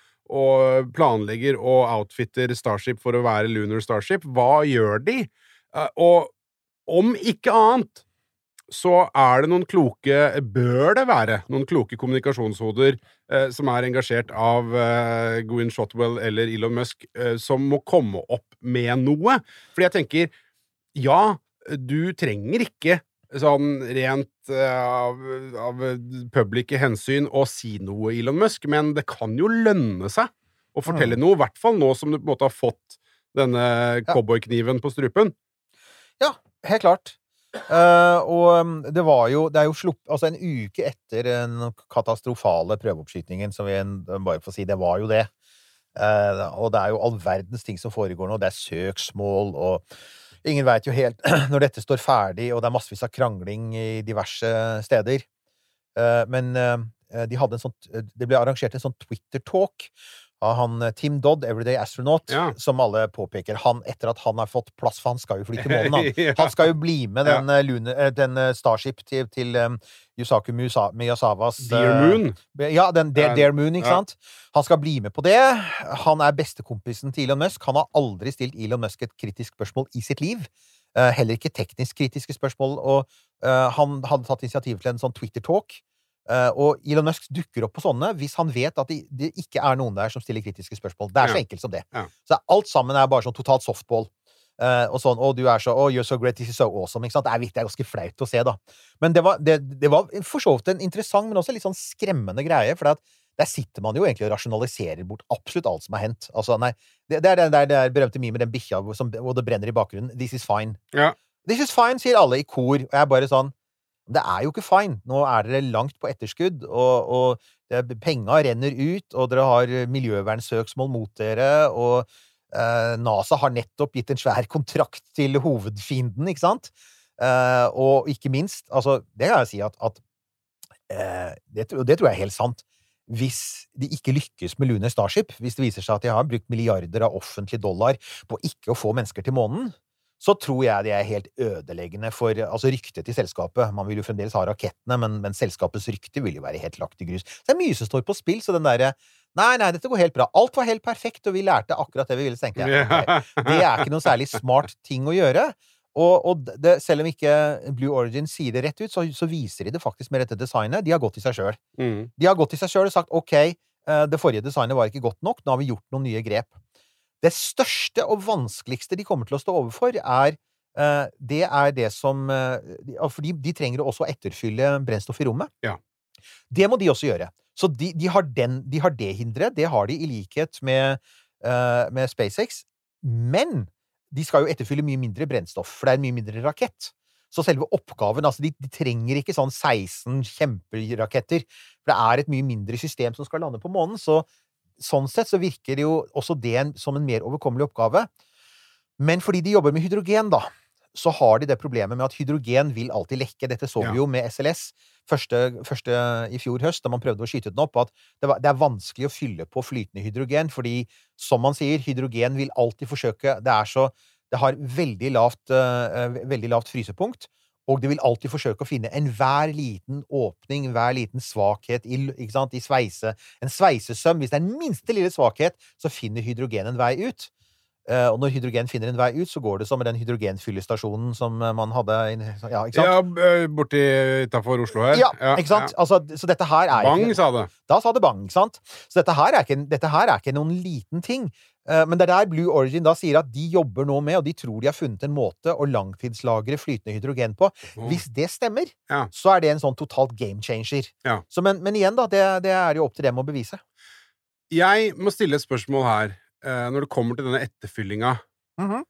planlegger og outfitter Starship for å være Lunar Starship. Hva gjør de? Eh, Og om ikke annet så er det noen kloke Bør det være noen kloke kommunikasjonshoder eh, som er engasjert av eh, Gwyn Shotwell eller Elon Musk, eh, som må komme opp med noe? Fordi jeg tenker Ja, du trenger ikke sånn rent eh, av, av publike hensyn å si noe, Elon Musk, men det kan jo lønne seg å fortelle noe, i hvert fall nå som du på en måte har fått denne cowboykniven på strupen. Ja, helt klart. Uh, og um, det var jo Det er jo slupp, altså en uke etter den katastrofale prøveoppskytingen, som vi en, bare får si, det var jo det. Uh, og det er jo all verdens ting som foregår nå. Det er søksmål, og ingen veit jo helt når dette står ferdig, og det er massevis av krangling i diverse steder. Eh, men eh, de hadde en sånn Det ble arrangert en sånn Twitter-talk av han eh, Tim Dodd, Everyday Astronaut, Ja. som alle påpeker. Han, etter at han har fått plass, for han skal jo fly til månen, han. Han skal jo bli med den, ja. Lune, eh, den eh, Starship til, til um, Yusaku Miyazawas Dear Moon? Moon. Ja, den Ja, Dare Moon, ikke ja. sant? Han skal bli med på det. Han er bestekompisen til Elon Musk. Han har aldri stilt Elon Musk et kritisk spørsmål i sitt liv. Uh, heller ikke teknisk kritiske spørsmål. Og uh, han hadde tatt initiativ til en sånn Twitter-talk. Eh, og Elon Musk dukker opp på sånne hvis han vet at det, ikke er noen der som stiller kritiske spørsmål. Det er så enkelt som det. Så alt sammen er bare sånn totalt softball. Eh, og sånn 'Å, du er så Oh, you're so great. This is so awesome.' Ikke sant? Det er, det er ganske flaut å se, da. Men det var, det, det var for så vidt en interessant, men også litt sånn skremmende greie. For der sitter man jo egentlig og rasjonaliserer bort absolutt alt som har hendt. Altså, nei, det, er det, det er berømte meme med den bikkja hvor det brenner i bakgrunnen. 'This is fine'. Ja. This is fine, sier alle i kor, og jeg er bare sånn Det er jo ikke fine. Nå er dere langt på etterskudd, og, og penga renner ut, og dere har miljøvernsøksmål mot dere, og eh, NASA har nettopp gitt en svær kontrakt til hovedfienden, ikke sant? Eh, og ikke minst, altså, det kan jeg si at, at eh, det, det tror jeg er helt sant. Hvis de ikke lykkes med Lunar Starship, hvis det viser seg at de har brukt milliarder av offentlige dollar på ikke å få mennesker til månen, så tror jeg det er helt ødeleggende for altså ryktet til selskapet. Man vil jo fremdeles ha rakettene, men, men selskapets rykte vil jo være helt lagt i grus. Så det er mye som står på spill, så den derre Nei, nei, dette går helt bra. Alt var helt perfekt, og vi lærte akkurat det vi ville, så tenkte jeg. Okay, det er ikke noen særlig smart ting å gjøre. Og, og det, selv om ikke Blue Origin sier det rett ut, så, så viser de det faktisk med dette designet. De har gått i seg sjøl. Mm. De har gått i seg sjøl og sagt OK, eh, det forrige designet var ikke godt nok, nå har vi gjort noen nye grep. Det største og vanskeligste de kommer til å stå overfor, er eh, det er det som eh, For de, de trenger å etterfylle brennstoff i rommet. Ja. Det må de også gjøre. Så de, de, har, den, de har det hinderet. Det har de i likhet med, eh, med SpaceX. Men de skal jo etterfylle mye mindre brennstoff, for det er en mye mindre rakett. Så selve oppgaven Altså, de, de trenger ikke sånn 16 kjemperaketter. For det er et mye mindre system som skal lande på månen. Så sånn sett så virker det jo også det en, som en mer overkommelig oppgave. Men fordi de jobber med hydrogen, da, så har de det problemet med at hydrogen vil alltid lekke. Dette så vi jo med SLS første, første i fjor høst, da man prøvde å skyte den opp, at det, var, det er vanskelig å fylle på flytende hydrogen, fordi som man sier, hydrogen vil alltid forsøke Det er så Det har veldig lavt, eh, veldig lavt frysepunkt. Og det vil alltid forsøke å finne enhver liten åpning, hver liten svakhet i, sant, i sveise, en sveisesøm. Hvis det er den minste lille svakhet, så finner hydrogen en vei ut. Eh, og når hydrogen finner en vei ut, så går det som med den hydrogenfyllestasjonen som eh, man hadde Ja, ikke sant? Ja, borti utafor Oslo her. Ja, ikke sant? Altså, så dette her er Bang, ikke, sa det. Da sa det bang, ikke sant? Så dette her er ikke, dette her er ikke noen liten ting. Eh, Men det er der Blue Origin da sier at de jobber nå med, og de tror de har funnet en måte å langtidslagre flytende hydrogen på. Hvis det stemmer, Ja. så er det en sånn totalt game changer. Ja. Så, men, men igjen, da, det, det er jo opp til dem å bevise. Jeg må stille et spørsmål her, eh, når det kommer til denne etterfyllinga. Mm -hmm.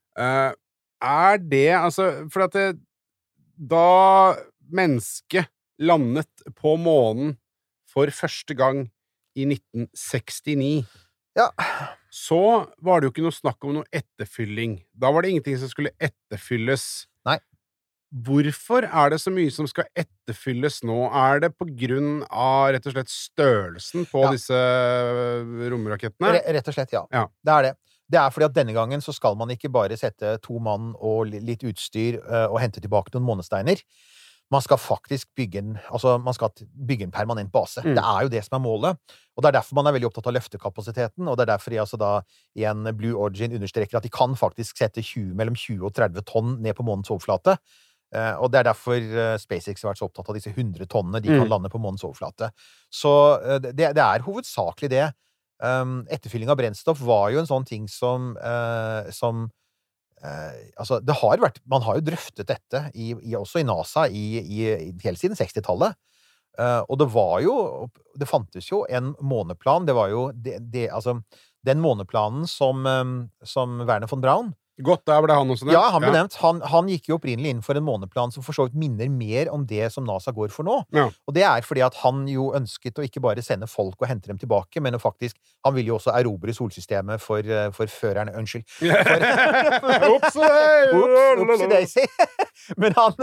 er det altså For at det, da mennesket landet på månen for første gang i 1969 Ja. Så var det jo ikke noe snakk om noe etterfylling. Da var det ingenting som skulle etterfylles. Nei. Hvorfor er det så mye som skal etterfylles nå? Er det på grunn av rett og slett størrelsen på Ja. disse øh, romrakettene? R Rett og slett, ja. Ja. Det er det. Det er fordi at denne gangen så skal man ikke bare sette to mann og litt utstyr eh, og hente tilbake noen månesteiner. Man skal faktisk bygge en, altså man skal bygge en permanent base. Mm. Det er jo det som er målet. Og det er derfor man er veldig opptatt av løftekapasiteten, og det er derfor jeg altså da igjen Blue Origin understreker at de kan faktisk sette 20, mellom 20 og 30 tonn ned på månens overflate. Eh, og det er derfor eh, SpaceX har vært så opptatt av disse 100 tonnene de kan Mm. lande på månens overflate. Så eh, det, det er hovedsakelig det. Um, etterfylling av brennstoff var jo en sånn ting som, som eh, Altså, det har vært Man har jo drøftet dette, i, i, også i NASA, i, helt siden 60-tallet. Eh, og det var jo Det fantes jo en måneplan. Det var jo det, det Altså, den måneplanen som, eh, som Werner von Braun Godt, der ble han også nevnt. ja, han ble nevnt. Han, han gikk jo opprinnelig inn for en måneplan som for så vidt minner mer om det som NASA går for nå. Ja. Og det er fordi at han jo ønsket å ikke bare sende folk og hente dem tilbake, men faktisk Han ville jo også erobre solsystemet for, eh, for førerne Unnskyld. Ops, opsi daisy. Men han,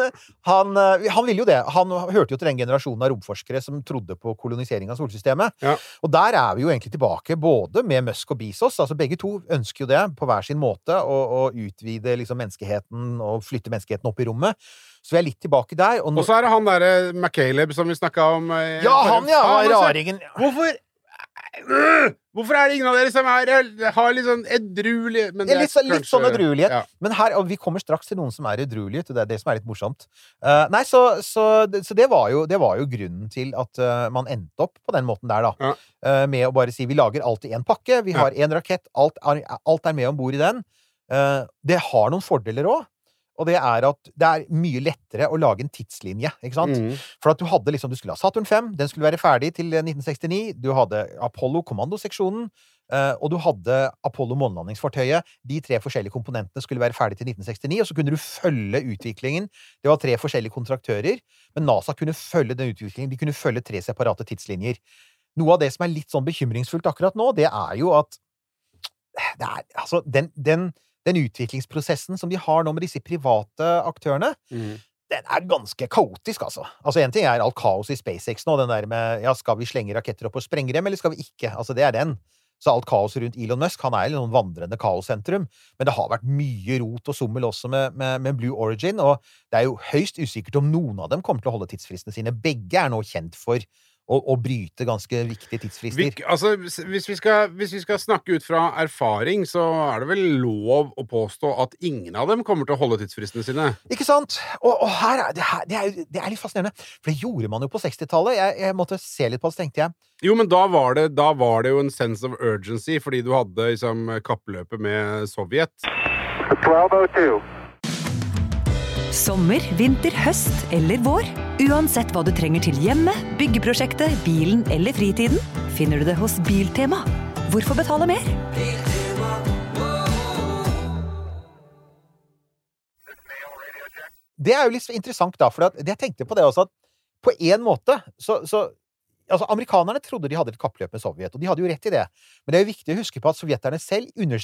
han, eh, han ville jo det. Han hørte jo til den generasjonen av romforskere som trodde på kolonisering av solsystemet. Ja. Og der er vi jo egentlig tilbake, både med Musk og Bezos. Altså begge to ønsker jo det på hver sin måte, å, å utvide liksom menneskeheten og flytte menneskeheten opp i rommet. Så vi er litt tilbake der. Og nå, Og så er det han derre McCaleb som vi snakka om. eh, ja, han, ja! Han, altså. Raringen. Hvorfor Øh! Hvorfor er det ingen av dere som er, har litt sånn edruelig men det er litt, kanskje, litt sånn edruelighet. Ja. Men her, og vi kommer straks til noen som er edruelige, og det er det som er litt morsomt. Uh, nei, så, så, så det, var jo, det var jo grunnen til at uh, man endte opp på den måten der, da. Ja. Uh, med å bare si vi lager alt i én pakke, vi har én rakett, alt er, alt er med om bord i den. Eh, det har noen fordeler òg. Og det er at det er mye lettere å lage en tidslinje. ikke sant? Mm. For at du hadde liksom, du skulle ha Saturn 5, den skulle være ferdig til eh, 1969. Du hadde Apollo, kommandoseksjonen. Eh, og du hadde Apollo månelandingsfartøyet. De tre forskjellige komponentene skulle være ferdig til 1969, og så kunne du følge utviklingen. Det var tre forskjellige kontraktører, men NASA kunne følge den utviklingen. De kunne følge tre separate tidslinjer. Noe av det som er litt sånn bekymringsfullt akkurat nå, det er jo at det er, altså, den, den, den utviklingsprosessen som de har nå med disse private aktørene, den er ganske kaotisk, altså. Altså, En ting er alt kaos i SpaceX nå, den der med ja, skal vi slenge raketter opp og sprenge dem, eller skal vi ikke? Altså, det er den. Så alt kaos rundt Elon Musk, han er jo noen vandrende kaossentrum. Men det har vært mye rot og sommel også med, med, med Blue Origin, og det er jo høyst usikkert om noen av dem kommer til å holde tidsfristene sine. Begge er nå kjent for å, å bryte ganske viktige tidsfrister. Vi, altså, hvis vi, skal, hvis vi skal snakke ut fra erfaring, så er det vel lov å påstå at ingen av dem kommer til å holde tidsfristene sine. Ikke sant? Og, og her er det, her, det, er, det er litt fascinerende, for det gjorde man jo på 60-tallet. Jeg, jeg måtte se litt på det, så tenkte jeg Jo, men da var, det, da var det jo en sense of urgency, fordi du hadde liksom kappløpet med Sovjet. 1202. Sommer, vinter, høst eller vår. Uansett hva du trenger til hjemmet, byggeprosjektet, bilen eller fritiden, finner du det hos Biltema. Hvorfor betale mer? Det er jo litt interessant, da, for jeg tenkte på det også, at på en måte så, så Altså, amerikanerne trodde de hadde et kappløp med Sovjet, og de hadde jo rett i det. Men det er jo viktig å huske på at sovjeterne selv, under,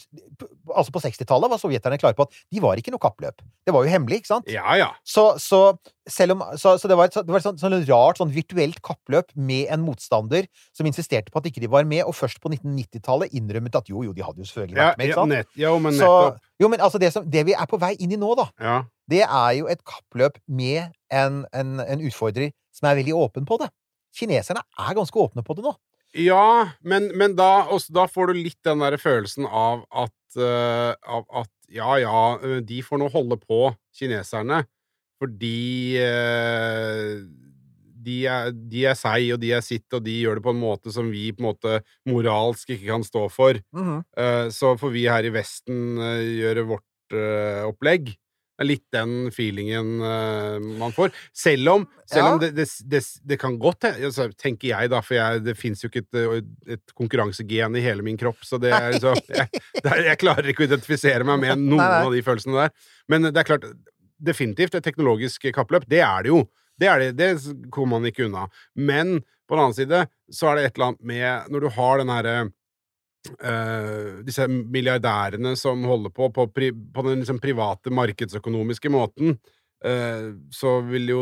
altså på 60-tallet, var sovjeterne klare på at de var ikke noe kappløp. Det var jo hemmelig, ikke sant? Ja, ja. Så, så, om, så, så det var et, det var et sånn, sånn rart sånn virtuelt kappløp med en motstander som insisterte på at ikke de var med, og først på 1990-tallet innrømmet at jo, jo, de hadde jo selvfølgelig vært med, ja, ikke sant? nett, ja men nettopp. jo, men altså, det, som, det vi er på vei inn i nå, da, Ja. det er jo et kappløp med en, en, en utfordrer som er veldig åpen på det. Kineserne er ganske åpne på det nå. Ja, men, men da, også, da får du litt den der følelsen av at, uh, av at ja, ja, eh, de får nå holde på, kineserne, fordi uh, de er, de er seg, og de er sitt, og de gjør det på en måte som vi på en måte moralsk ikke kan stå for. Eh, så får vi her i Vesten gjøre vårt opplegg. Det er litt den feelingen uh, man får. Selv om, selv Ja. om det, det, det, det kan godt altså, tenker jeg da, for jeg, det fins jo ikke et, eh, et konkurransegen i hele min kropp, så det er så, jeg, det er, jeg klarer ikke å identifisere meg med noen av de følelsene der. Men det er klart, definitivt et teknologisk kappløp. Det er det jo. Det er det, det kommer man ikke unna. Men på den annen side så er det et eller annet med Når du har den herre eh, disse milliardærene som holder på på, pri, på den liksom private markedsøkonomiske måten, eh, så vil jo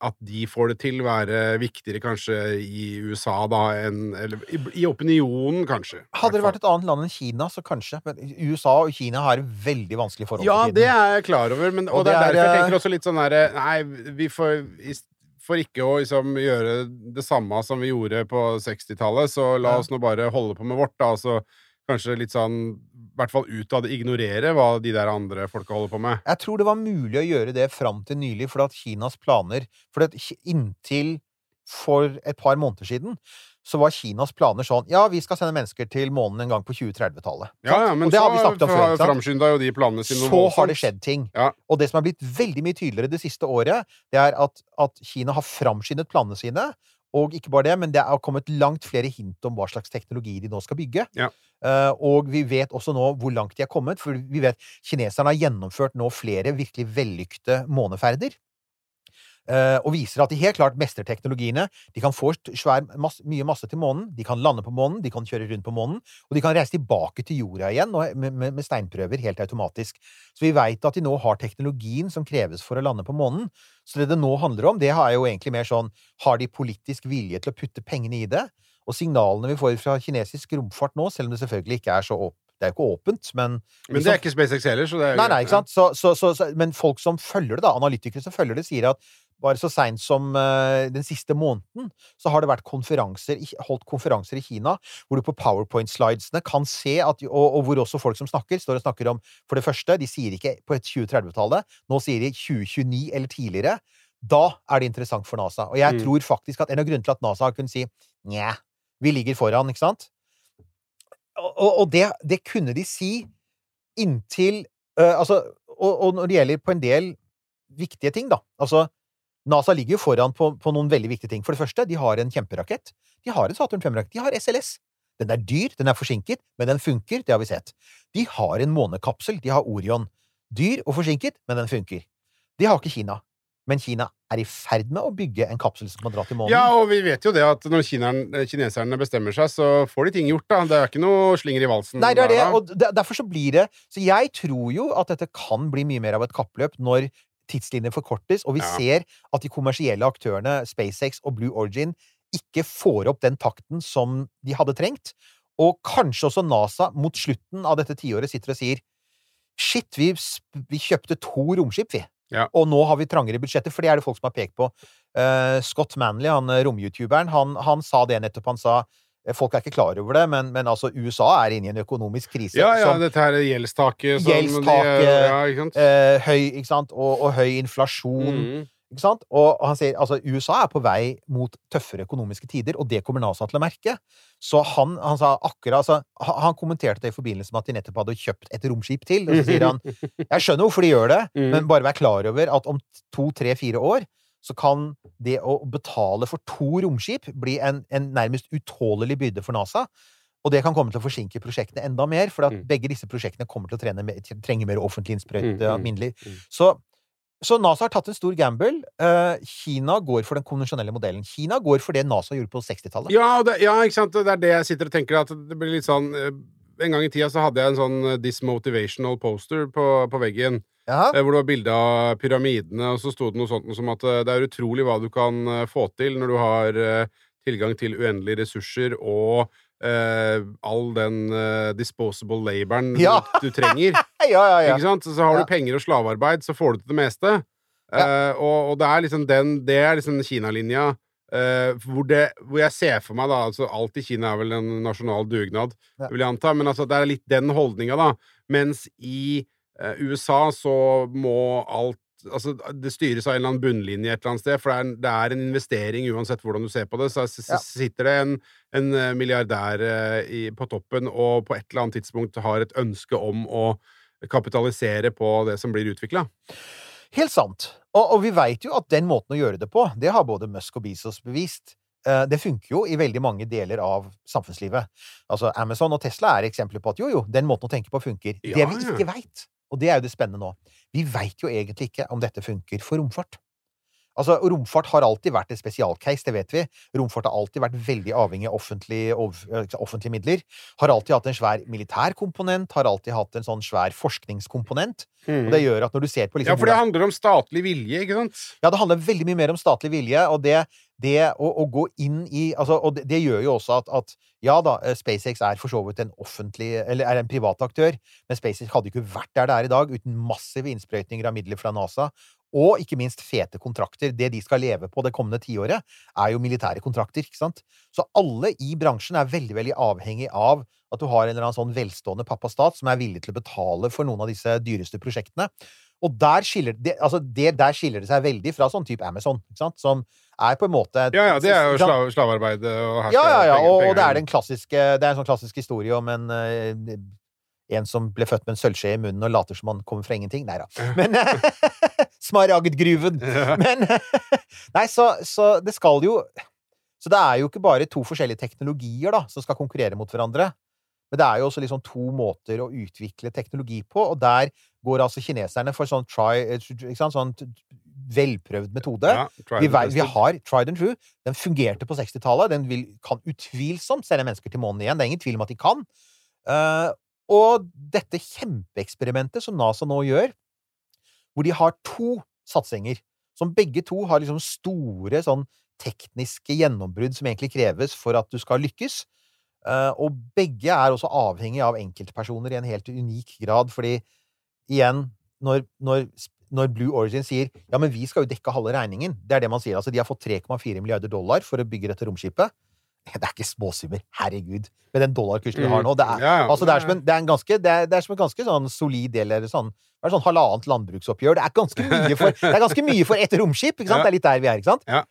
at de får det til, være viktigere kanskje i USA da enn Eller i, i opinionen, kanskje. Hadde det vært et annet land enn Kina, så kanskje. Men USA og Kina har veldig vanskelig forhold Ja, det er jeg klar over, men, og, Og det er er, derfor jeg eh, tenker også litt sånn derre Nei, vi får i- For ikke å liksom gjøre det samme som vi gjorde på 60-tallet, så la oss nå bare holde på med vårt, da. Altså kanskje litt sånn I hvert fall utad ignorere hva de der andre folka holder på med. Jeg tror det var mulig å gjøre det fram til nylig, fordi at Kinas planer For inntil for et par måneder siden så var Kinas planer sånn Ja, vi skal sende mennesker til månen en gang på 2030-tallet. Ja, ja, men Og det så har vi snakket om før. framskynda jo de planene sine Så noe har det skjedd ting. Ja. Og det som er blitt veldig mye tydeligere det siste året, det er at, at Kina har framskyndet planene sine. Og ikke bare det, men det er kommet langt flere hint om hva slags teknologi de nå skal bygge. Ja. Uh, og vi vet også nå hvor langt de er kommet, for vi vet kineserne har gjennomført nå flere virkelig vellykte måneferder. Eh, og viser at de helt klart mestrer teknologiene. De kan få svær, masse, mye masse til månen, de kan lande på månen, de kan kjøre rundt på månen, og de kan reise tilbake til jorda igjen med, med, med steinprøver helt automatisk. Så vi veit at de nå har teknologien som kreves for å lande på månen. Så det det nå handler om, det er jo egentlig mer sånn Har de politisk vilje til å putte pengene i det? Og signalene vi får fra kinesisk romfart nå, selv om det selvfølgelig ikke er så åp det er jo ikke åpent, men Men det er ikke SpaceX heller, så det er Nei, nei, ikke sant? Så, så, så, så, men folk som følger det, da, analytikere som følger det, sier at bare så seint som eh, den siste måneden, så har det vært konferanser, holdt konferanser i Kina, hvor du på powerpoint-slidesene kan se at og, og hvor også folk som snakker, står og snakker om For det første, de sier ikke på et 2030-tallet, nå sier de 2029 eller tidligere. Da er det interessant for NASA. Og jeg Mm. tror faktisk at en av grunnene til at NASA har kunnet si nja, vi ligger foran, ikke sant? Og, og, og det, det kunne de si inntil øh, Altså, og, og når det gjelder på en del viktige ting, da Altså, NASA ligger jo foran på, på noen veldig viktige ting. For det første, de har en kjemperakett. De har en Saturn 5-rakett. De har SLS. Den er dyr, den er forsinket, men den funker, det har vi sett. De har en månekapsel, de har Orion. Dyr og forsinket, men den funker. Det har ikke Kina. Men Kina er i ferd med å bygge en kapsel som kan dra til månen. Ja, og vi vet jo det at når kineserne bestemmer seg, så får de ting gjort, da. Det er ikke noe slinger i valsen. Nei, det er det, og derfor så blir det Så jeg tror jo at dette kan bli mye mer av et kappløp når tidslinjen forkortes, og vi Ja. ser at de kommersielle aktørene, SpaceX og Blue Origin, ikke får opp den takten som de hadde trengt. Og kanskje også NASA mot slutten av dette tiåret sitter og sier Shit, vi, vi kjøpte to romskip, vi. Ja. Og nå har vi trangere budsjetter, for det er det folk som har pekt på. Uh, Scott Manley, han eh, romyoutuberen, han, han sa det nettopp. Han sa Folk er ikke klar over det, men, men altså, USA er inne i en økonomisk krise. Ja, ja, som, dette her gjeldstaket som Gjeldstaket, de, Ja, ikke sant? eh, høy, ikke sant? Og, og høy inflasjon. Mm. Ikke sant? Og han sier altså USA er på vei mot tøffere økonomiske tider, og det kommer NASA til å merke. Så han, han sa akkurat altså, han, han kommenterte det i forbindelse med at de nettopp hadde kjøpt et romskip til. Og så sier han jeg skjønner hvorfor de gjør det, mm. men bare vær klar over at om to, tre, fire år så kan det å betale for to romskip bli en, en nærmest utålelig byrde for NASA. Og det kan komme til å forsinke prosjektene enda mer, for Mm. begge disse prosjektene kommer til å mer- trenge mer offentlig innsprøyte Mm, mm, mm. Så, så NASA har tatt en stor gamble. Uh, Kina går for den konvensjonelle modellen. Kina går for det NASA gjorde på 60-tallet. Ja, ja, ikke sant. Det er det jeg sitter og tenker, at det blir litt sånn eh, En gang i tida så hadde jeg en sånn eh, dismotivational poster på, på veggen. Ja. eh, Hvor det var bilde av pyramidene, og så sto det noe sånt som at eh, det er utrolig hva du kan eh, få til når du har tilgang til uendelige ressurser og Uh, all den uh, disposable laboren Ja. du, du trenger. ja, ja, sant? Så har du penger og slavearbeid, så får du til det meste. Uh, og, og det er liksom den Det er liksom Kina-linja. hvor, hvor jeg ser for meg da altså Alt i Kina er vel en nasjonal dugnad, Ja. vil jeg anta. Men altså, det er litt den holdninga, da. Mens i USA så må alt Altså, det styres av en eller annen bunnlinje et eller annet sted, for det er, en- det er en investering uansett hvordan du ser på det. Så sitter det en, en eh, milliardær eh, i, på toppen og på et eller annet tidspunkt har et ønske om å kapitalisere på det som blir utvikla. Helt sant. Og, og vi veit jo at den måten å gjøre det på, det har både Musk og Bezos bevist. Eh, Det funker jo i veldig mange deler av samfunnslivet. Altså Amazon og Tesla er eksempler på at jo, jo, den måten å tenke på funker. Ja, det vi ikke veit, og det er jo det spennende nå, vi veit jo egentlig ikke om dette funker for romfart. Altså, Romfart har alltid vært et spesialcase, det vet vi. Romfart har alltid vært veldig avhengig av offentlige, eh, offentlige midler. Har alltid hatt en svær militær komponent, har alltid hatt en sånn svær forskningskomponent. Og det gjør at når du ser på liksom, Ja, for det handler om statlig vilje, ikke sant? ja, det handler veldig mye mer om statlig vilje, og det, det å, å gå inn i altså, Og det, det gjør jo også at, at ja da, eh, SpaceX er for så vidt en offentlig Eller er en privat aktør, men SpaceX hadde ikke vært der det er i dag uten massive innsprøytninger av midler fra NASA. Og ikke minst fete kontrakter. Det de skal leve på det kommende tiåret, er jo militære kontrakter. ikke sant? Så alle i bransjen er veldig veldig avhengig av at du har en eller annen sånn velstående pappastat som er villig til å betale for noen av disse dyreste prosjektene. Og der skiller det, altså det, der skiller det seg veldig fra sånn type Amazon, som er på en måte Ja, ja, det er jo slav, slavearbeid. Og her Ja, ja, ja, og, og det er den klassiske Det er en sånn klassisk historie om en eh, en som ble født med en sølvskje i munnen og later som han kommer fra ingenting. Nei da. Men Smaragdgruven! Men Nei, så, så det skal jo Så det er jo ikke bare to forskjellige teknologier da, som skal konkurrere mot hverandre. Men det er jo også liksom to måter å utvikle teknologi på, og der går altså kineserne for sånn try eh, Sånn velprøvd metode. Ja, Vi, vi har tried and true. Den fungerte på 60-tallet. Den vil, kan utvilsomt sende mennesker til månen igjen. Det er ingen tvil om at de kan. Uh, og dette kjempeeksperimentet som NASA nå gjør, hvor de har to satsinger, som begge to har liksom store sånn tekniske gjennombrudd som egentlig kreves for at du skal lykkes. Eh, og begge er også avhengig av enkeltpersoner i en helt unik grad, fordi igjen, når, når, når Blue Origin sier ja, men vi skal jo dekke halve regningen, det er det man sier. Altså, de har fått 3,4 milliarder dollar for å bygge dette romskipet. Det er ikke småsummer, herregud, med den dollarkursen vi har nå. Det er, Mm. Altså, er, som en, det er, en ganske, sånn solid del eller sånn det er sånn halvannet landbruksoppgjør. Det er ganske mye for, det ganske mye for et romskip. ikke sant? Det er litt der vi er, ikke sant? Ja.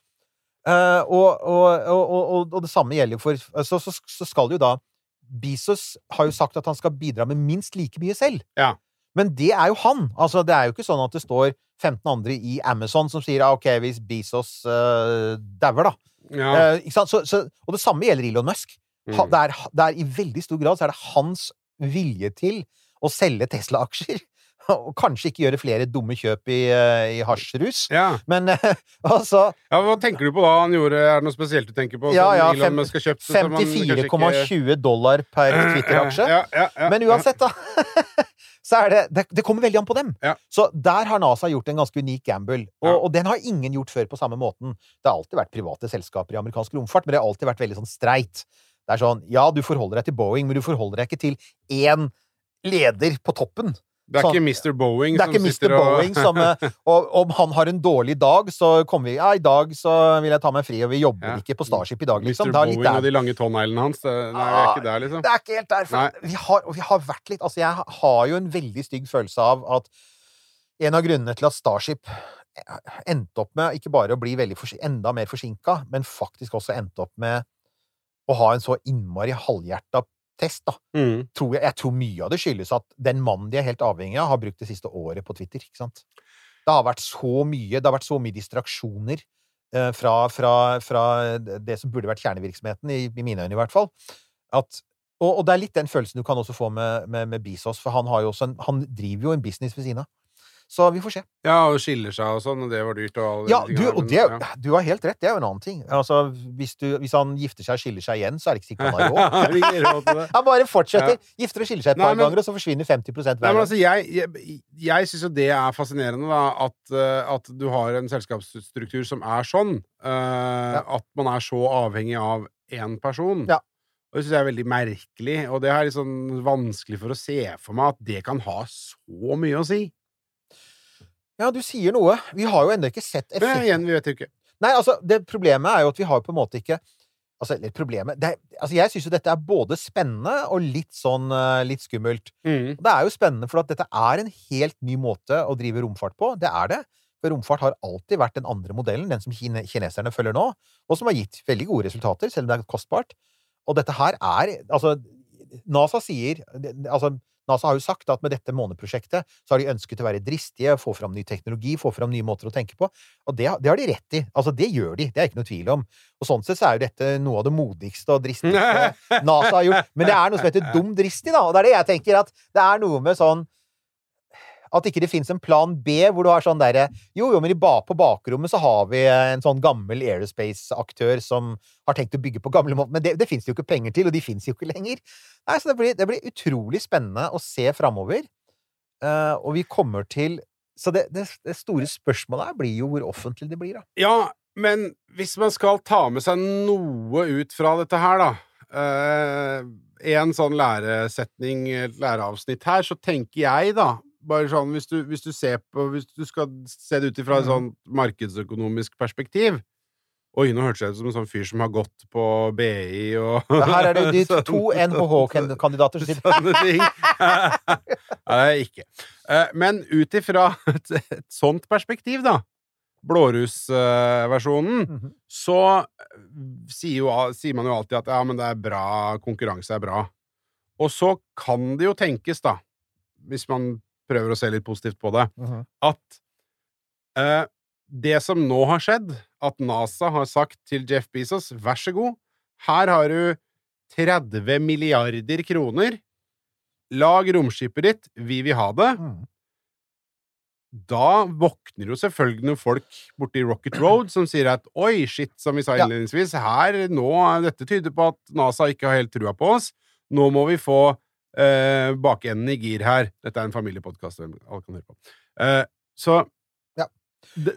Eh, og, og, og, og, og det samme gjelder jo for så, så, så skal jo da Bezos har jo sagt at han skal bidra med minst like mye selv. Ja. Men det er jo han. Altså, det er jo ikke sånn at det står 15 andre i Amazon som sier ah, OK, hvis Bezos uh, dauer, da. Ja. Uh? Så, så, og det samme gjelder Elon Musk. Ha, Mm. det, er, det er I veldig stor grad så er det hans vilje til å selge Tesla-aksjer. Og kanskje ikke gjøre flere dumme kjøp i, eh, i hasjrus. Ja. Men altså ja, Hva tenker du på da han gjorde? Er det noe spesielt du tenker på? Ja, ja, kanskje ikke- 54,20 dollar per Twitter-aksje. Ja, ja, ja, Men uansett, da. Så er det, det Det kommer veldig an på dem. Ja. Så der har NASA gjort en ganske unik gamble. Og, Ja. og den har ingen gjort før på samme måten. Det har alltid vært private selskaper i amerikansk romfart, men det har alltid vært veldig sånn streit. Det er sånn Ja, du forholder deg til Boeing, men du forholder deg ikke til én leder på toppen. Det er Sånn- ikke Mr. Boeing Det er ikke som Mr. sitter og Boeing som eh, Og om han har en dårlig dag, så kommer vi Ja, i dag så vil jeg ta meg fri, og vi jobber Ja. ikke på Starship i dag, liksom. Mr. Boeing og de lange tåneglene hans. Det, nei, ah, er ikke der, liksom. Det er ikke helt der. For vi har, vi har vært litt Altså, jeg har jo en veldig stygg følelse av at en av grunnene til at Starship endte opp med ikke bare å bli enda mer forsinka, men faktisk også endte opp med å ha en så innmari halvhjerta test, da. Mm. Tror jeg, jeg tror mye av det skyldes at den mannen de er helt avhengig av, har brukt det siste året på Twitter. ikke sant? Det har vært så mye, det har vært så mye distraksjoner eh, fra, fra, fra det som burde vært kjernevirksomheten, i, i mine øyne i hvert fall. At, og, og det er litt den følelsen du kan også få med, med, med Bisos, for han, har jo en, han driver jo en business ved siden av. Så vi får se. Ja, og skiller seg og sånn, og det var dyrt og Ja, du, og det, ja. du har helt rett, det er jo en annen ting. Altså, hvis, du, hvis han gifter seg og skiller seg igjen, så er det ikke sikkert han har råd. Han bare fortsetter. Gifter og skiller seg et par ganger, og så forsvinner 50 hver gang. altså, jeg, jeg, jeg syns jo det er fascinerende, da, at, eh, at du har en selskapsstruktur som er sånn. eh, At man er så avhengig av én person. Ja. Og det syns jeg er veldig merkelig, og det er litt sånn vanskelig for å se for meg at det kan ha så mye å si. Ja, du sier noe. Vi har jo ennå ikke sett Men effekt. igjen, vi vet jo ikke. Nei, altså, det problemet er jo at vi har på en måte ikke Altså, eller problemet det er, Altså, jeg syns jo dette er både spennende og litt sånn eh, litt skummelt. Mm. Det er jo spennende, for at dette er en helt ny måte å drive romfart på. Det er det. For romfart har alltid vært den andre modellen, den som kine kineserne følger nå, og som har gitt veldig gode resultater, selv om det er kostbart. Og dette her er Altså, NASA sier Altså, NASA har jo sagt at med dette måneprosjektet så har de ønsket å være dristige, få fram ny teknologi, få fram nye måter å tenke på. Og det, det har de rett i. Altså, det gjør de. Det er ikke noe tvil om. Og sånn sett så er jo dette noe av det modigste og dristigste NASA har gjort. Men det er noe som heter dum dristig, da. Og det er det jeg tenker, at det er noe med sånn at ikke det fins en plan B hvor du har sånn derre Jo, jo, men på bakrommet så har vi en sånn gammel aerospace-aktør som har tenkt å bygge på gamle måter. Men det, det fins det jo ikke penger til, og de fins jo ikke lenger. Nei, så det blir, det blir utrolig spennende å se framover. Uh, og vi kommer til Så det, det, det store spørsmålet her blir jo hvor offentlig det blir, da. Ja, men hvis man skal ta med seg noe ut fra dette her, da eh, En sånn læresetning, læreavsnitt her, så tenker jeg, da bare sånn, hvis du, hvis du ser på Hvis du skal se det ut ifra et sånn markedsøkonomisk perspektiv Oi, nå hørtes jeg ut som en sånn fyr som har gått på BI og Her er det de to NHH-kandidater som sitter sånne ting. Nei, ikke. Eh, Men ut ifra et, et sånt perspektiv, da, blårusversjonen, mm -hmm. så eh, sier, jo, sier man jo alltid at ja, men det er bra, konkurranse er bra. Og så kan det jo tenkes, da, hvis man prøver å se litt positivt på det, Mhm. at eh, det som nå har skjedd, at NASA har sagt til Jeff Bezos vær så god, her har du 30 milliarder kroner, lag romskipet ditt, vi vil ha det. Mhm. Da våkner jo selvfølgelig noen folk borti Rocket Road som sier at oi, shit, som vi sa innledningsvis, her nå, dette tyder på at NASA ikke har helt trua på oss. Nå må vi få eh, bakenden i gir her. Dette er en familiepodkast, alle kan høre på. Eh, så Ja.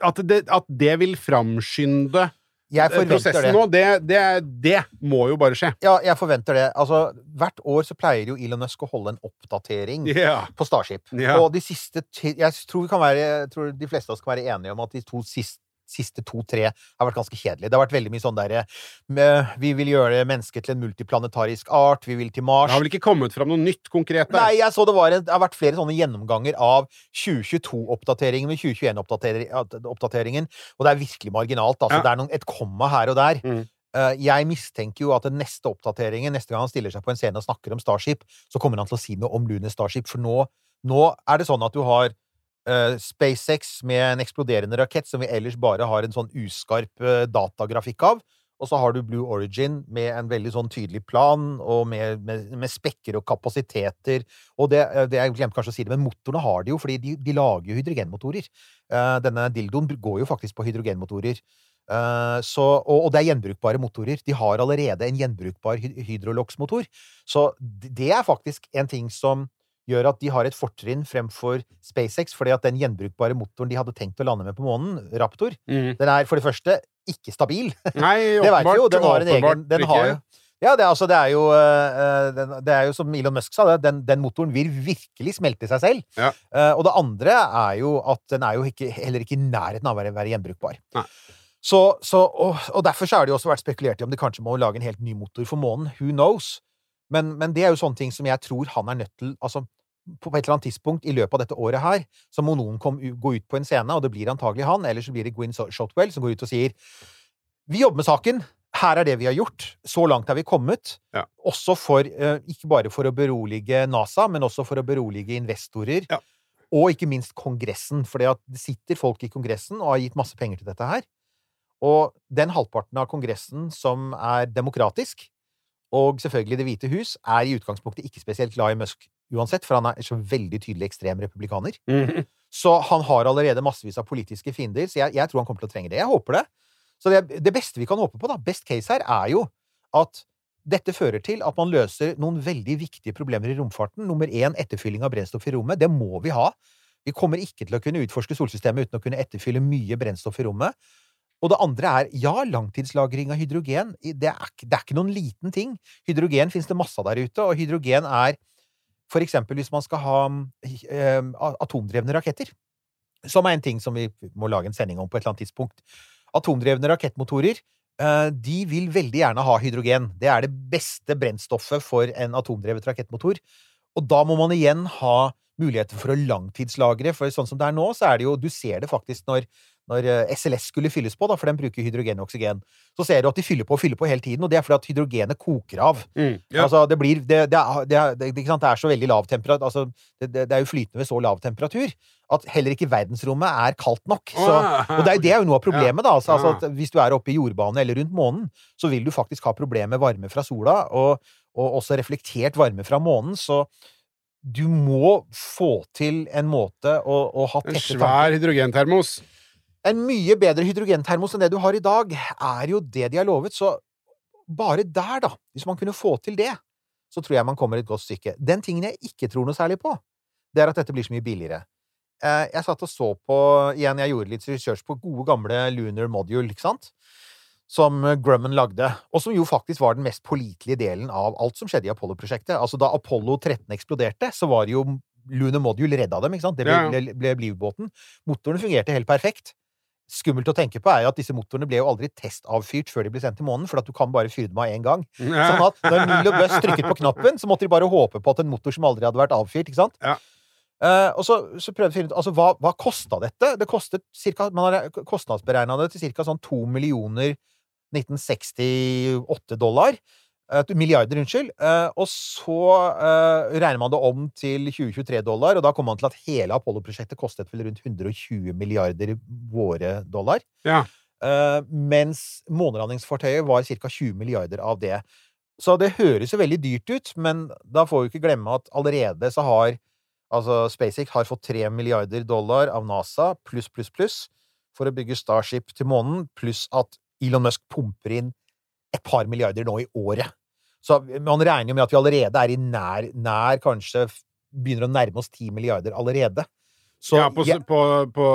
at, det, at det vil framskynde eh, prosessen det. nå, det, det, det må jo bare skje. Ja, jeg forventer det. Altså, hvert år så pleier jo Elon Musk å holde en oppdatering yeah. på Starship. Yeah. Og de siste Jeg tror, vi kan være, jeg tror de fleste av oss kan være enige om at de to siste siste to-tre har vært ganske kjedelige. Det har vært veldig mye sånn derre Vi vil gjøre mennesket til en multiplanetarisk art. Vi vil til Mars. Det har vel ikke kommet fram noe nytt konkret der? Nei, jeg så det var det har vært flere sånne gjennomganger av 2022-oppdateringen med 2021-oppdateringen, og det er virkelig marginalt. Altså, Ja. Det er noen, et komma her og der. Mm. Eh, jeg mistenker jo at den neste oppdateringen, neste gang han stiller seg på en scene og snakker om Starship, så kommer han til å si noe om Lunar Starship, for nå, nå er det sånn at du har eh, SpaceX med en eksploderende rakett som vi ellers bare har en sånn uskarp eh, datagrafikk av, Og så har du Blue Origin med en veldig sånn tydelig plan, og med, med, med spekker og kapasiteter. Og det, det Jeg glemte kanskje å si det, men motorene har de jo, fordi de, de lager jo hydrogenmotorer. Eh, denne dildoen går jo faktisk på hydrogenmotorer. Eh, så, og, og det er gjenbrukbare motorer. De har allerede en gjenbrukbar hy Hydrolox-motor. Så det er faktisk en ting som gjør at de har et fortrinn fremfor SpaceX, fordi at den gjenbrukbare motoren de hadde tenkt å lande med på månen, Raptor, mm. den er for det første ikke stabil. Nei, Det jo. åpenbart. Den har en egen den har, Ja, det, er altså, det er jo eh, den, Det er jo som Elon Musk sa, det, den, den motoren vil virkelig smelte seg selv. Ja. Eh, og det andre er jo at den er jo ikke, heller ikke i nærheten av å være, være gjenbrukbar. Nei. Så, så, og, og derfor så har det jo også vært spekulert i om de kanskje må lage en helt ny motor for månen. Who knows? Men, men det er jo sånne ting som jeg tror han er nødt til altså, på et eller annet tidspunkt i løpet av dette året her, så må noen kom, gå ut på en scene, og det blir antagelig han, eller så blir det Gwyn Shotwell som går ut og sier Vi jobber med saken. Her er det vi har gjort. Så langt er vi kommet. Ja. Også for eh, Ikke bare for å berolige NASA, men også for å berolige investorer. Ja. Og ikke minst Kongressen, for det sitter folk i Kongressen og har gitt masse penger til dette her. Og den halvparten av Kongressen som er demokratisk, og selvfølgelig Det hvite hus, er i utgangspunktet ikke spesielt glad i Musk uansett, for han er så veldig tydelig ekstrem republikaner. Mhm. Så han har allerede massevis av politiske fiender, så jeg, jeg tror han kommer til å trenge det. Jeg håper det. Så det, det beste vi kan håpe på, da, best case her, er jo at dette fører til at man løser noen veldig viktige problemer i romfarten. Nummer én, etterfylling av brennstoff i rommet. Det må vi ha. Vi kommer ikke til å kunne utforske solsystemet uten å kunne etterfylle mye brennstoff i rommet. Og det andre er, ja, langtidslagring av hydrogen. Det er, det er ikke noen liten ting. Hydrogen finnes det masse av der ute, og hydrogen er for eksempel hvis man skal ha eh, atomdrevne raketter, som er en ting som vi må lage en sending om på et eller annet tidspunkt. Atomdrevne rakettmotorer, eh, de vil veldig gjerne ha hydrogen. Det er det beste brennstoffet for en atomdrevet rakettmotor. Og da må man igjen ha muligheter for å langtidslagre, for sånn som det er nå, så er det jo Du ser det faktisk når når eh, SLS skulle fylles på, da, for den bruker hydrogen og oksygen, så ser du at de fyller på og fyller på hele tiden, og det er fordi at hydrogenet koker av. Mm, ja. Altså, det blir det, det, er, det, er, så veldig lav temperatur altså, det, er jo flytende ved så lav temperatur at heller ikke verdensrommet er kaldt nok. Så, og det er, det er jo noe av problemet, da. Altså, altså at hvis du er oppe i jordbane eller rundt månen, så vil du faktisk ha problemer med varme fra sola, og, og også reflektert varme fra månen, så du må få til en måte å, å ha En svær hydrogentermos. En mye bedre hydrogentermos enn det du har i dag, er jo det de har lovet. Så bare der, da, hvis man kunne få til det, så tror jeg man kommer et godt stykke. Den tingen jeg ikke tror noe særlig på, det er at dette blir så mye billigere. Eh, Jeg satt og så på Igjen, jeg gjorde litt research på gode, gamle Lunar Module, ikke sant? Som Grumman lagde, og som jo faktisk var den mest pålitelige delen av alt som skjedde i Apollo-prosjektet. Altså, da Apollo 13 eksploderte, så var det jo Lunar Module redda dem, ikke sant? Det ble, ble, ble livbåten. Motorene fungerte helt perfekt skummelt å tenke på er jo at disse motorene ble jo aldri testavfyrt før de ble sendt til månen, for at du kan bare fyre dem av én gang. Sånn at når Neil og Buzz trykket på knappen, så måtte de bare håpe på at en motor som aldri hadde vært avfyrt, ikke sant? Ja. Uh, og så, så prøvde vi å finne ut altså, hva, hva kosta dette? Det kostet cirka, Man har kostnadsberegna det til ca. sånn to millioner 1968 dollar. Eh, milliarder, unnskyld. Eh, og så eh, regner man det om til 2023 dollar, og da kommer man til at hele Apollo-prosjektet kostet vel rundt 120 milliarder våre dollar. Ja. Mens månelandingsfartøyet var ca. 20 milliarder av det. Så det høres jo veldig dyrt ut, men da får vi ikke glemme at allerede så har altså SpaceX har fått 3 milliarder dollar av NASA pluss, pluss, pluss for å bygge Starship til månen, pluss at Elon Musk pumper inn et par milliarder nå i året. Så man regner jo med at vi allerede er i nær, nær kanskje begynner å nærme oss 10 milliarder allerede. Så ja, på, jeg- på, på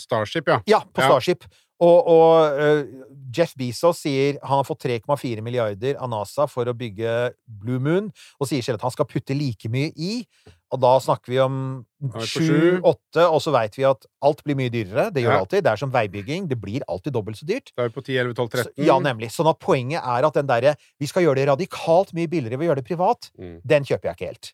Starship, ja. ja, på Ja. Starship. Og, og uh, Jeff Bezos sier han har fått 3,4 milliarder av NASA for å bygge Blue Moon, og sier selv at han skal putte like mye i. Og da snakker vi om sju, åtte, og så veit vi at alt blir mye dyrere. Det gjør Ja. alltid. Det er som veibygging. Det blir alltid dobbelt så dyrt. Da er vi på 10, 11, 12, Så, 13. ja, nemlig. Sånn at poenget er at den derre Vi skal gjøre det radikalt mye billigere ved å gjøre det privat. Mm. Den kjøper jeg ikke helt.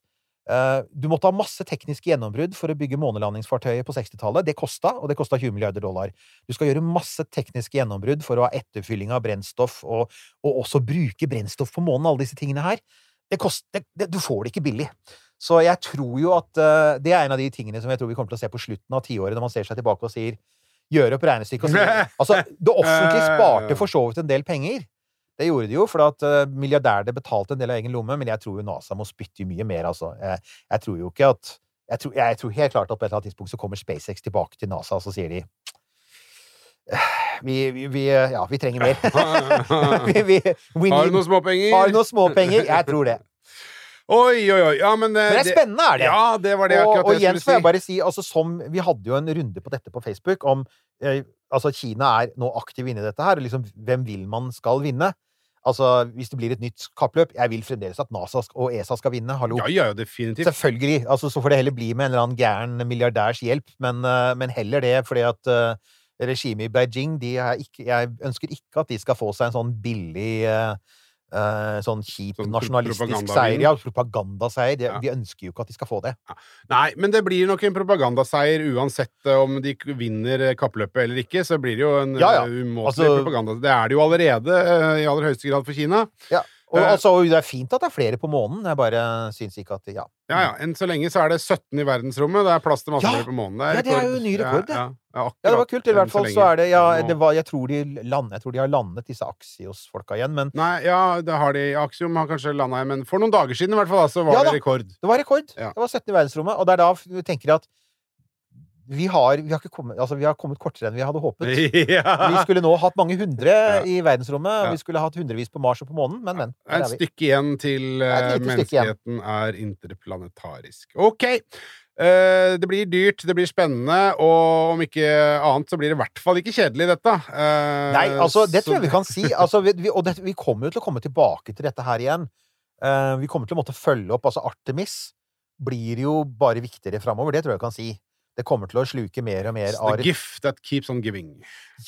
Uh, du måtte ha masse tekniske gjennombrudd for å bygge månelandingsfartøyet på 60-tallet. Det kosta, og det kosta 20 milliarder dollar. Du skal gjøre masse tekniske gjennombrudd for å ha etterfylling av brennstoff, og, og også bruke brennstoff på månen, alle disse tingene her. Det kost, det, det, du får det ikke billig. Så jeg tror jo at uh, det er en av de tingene som jeg tror vi kommer til å se på slutten av tiåret, når man ser seg tilbake og sier Gjør opp regnestykket og sier Altså, det offentlige sparte for så vidt en del penger Det gjorde de jo, for at uh, milliardærene betalte en del av egen lomme, men jeg tror jo NASA må spytte mye mer, altså. Jeg, jeg tror jo ikke at jeg tror, jeg tror helt klart at på et eller annet tidspunkt så kommer SpaceX tilbake til NASA, og så sier de vi, vi, vi, ja, vi trenger mer. vi, vi, we Har du noen småpenger? Har du noen småpenger? Jeg tror det. Oi, oi, oi. Ja, men, eh, Men det er spennende, er det. Ja, det var det og, akkurat og jeg igjen får jeg bare si, altså som Vi hadde jo en runde på dette på Facebook om eh, Altså, Kina er nå aktiv inne i dette her, og liksom hvem vil man skal vinne? Altså, hvis det blir et nytt kappløp Jeg vil fremdeles at NASA og ESA skal vinne. Hallo. Ja, ja, definitivt. Selvfølgelig. Altså, så får det heller bli med en eller annen gæren milliardærs hjelp, men, eh, men heller det fordi at uh, regimet i Beijing de ikke, Jeg ønsker ikke at de skal få seg en sånn billig eh, eh, Sånn kjip Sånn nasjonalistisk seier. Ja, propagandaseier. De, Ja. Vi ønsker jo ikke at de skal få det. Nei, men det blir nok en propagandaseier uansett eh, om de vinner eh, kappløpet eller ikke. Så blir det jo en Ja, ja. umåtelig Altså- propaganda. Det er det jo allerede i aller høyeste grad for Kina. Ja. Og Eh. altså, det er fint at det er flere på månen. Jeg bare syns ikke at Ja. Ja, ja. Enn så lenge så er det 17 i verdensrommet. Det er plass til masse Ja! flere på månen. Ja, det er jo ny rekord, det. Ja, det var kult. I hvert fall så er det Ja, det var, jeg, tror de land, jeg tror de har landet disse Axios-folka igjen, men Nei, ja, det har de. Axiom har kanskje landa igjen, men for noen dager siden i hvert fall, så var det rekord. det var rekord. Ja. Det var 17 i verdensrommet, og det er da vi tenker at vi har, vi har, ikke kommet, altså, vi har kommet kortere enn vi hadde håpet. Vi skulle nå hatt mange hundre Ja. i verdensrommet, Ja. vi skulle hatt hundrevis på Mars og på månen, men, men. Det er et stykke igjen til eh, igjen. menneskeheten er interplanetarisk. OK. Eh, det blir dyrt, det blir spennende, og om ikke annet så blir det i hvert fall ikke kjedelig, dette. Uh, Nei, altså, det tror jeg vi kan si. Altså, vi, og det, vi kommer jo til å komme tilbake til dette her igjen. Uh, vi kommer til å måtte følge opp. Altså, Artemis blir jo bare viktigere framover, det tror jeg vi kan si. Det kommer til å sluke mer og mer av the gift that keeps on giving.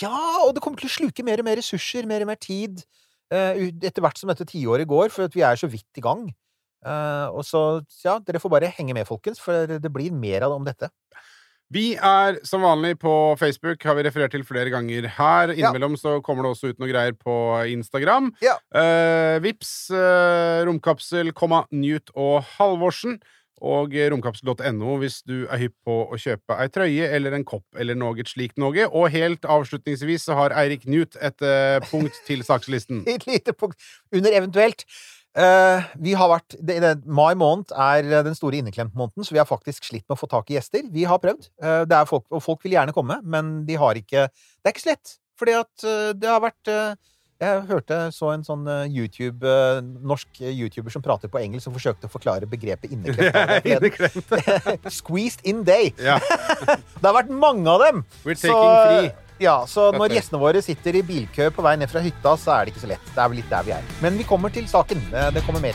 Ja, og det kommer til å sluke mer og mer ressurser, mer og mer tid, eh, etter hvert som dette tiåret går, for at vi er så vidt i gang. Eh, og så, ja, dere får bare henge med, folkens, for det blir mer av det om dette. Vi er som vanlig på Facebook, har vi referert til flere ganger her. Innimellom så kommer det også ut noe greier på Instagram. Ja. Uh, Vips, uh, romkapsel, komma, Newt og Halvorsen. Og romkapsel.no hvis du er hypp på å kjøpe ei trøye eller en kopp eller noe slikt noe. Og helt avslutningsvis så har Eirik Newt et eh, punkt til sakslisten. Et lite punkt under eventuelt. Uh, vi har vært, det, det, Mai måned er den store inneklemt-måneden, så vi har faktisk slitt med å få tak i gjester. Vi har prøvd, uh, folk, og folk vil gjerne komme, men de har ikke Det er ikke så lett, fordi at det har vært Jeg hørte så en sånn eh, YouTube, eh, norsk YouTuber som prater på engelsk, som forsøkte å forklare begrepet inneklemt. Inneklemt. Squeezed in day. Ja. Det har vært mange av dem! We're Så- taking free. Ja, så når gjestene våre sitter i bilkø på vei ned fra hytta, så er det ikke så lett. Det er vel litt der vi er. Men vi kommer til saken. Det, det kommer mer.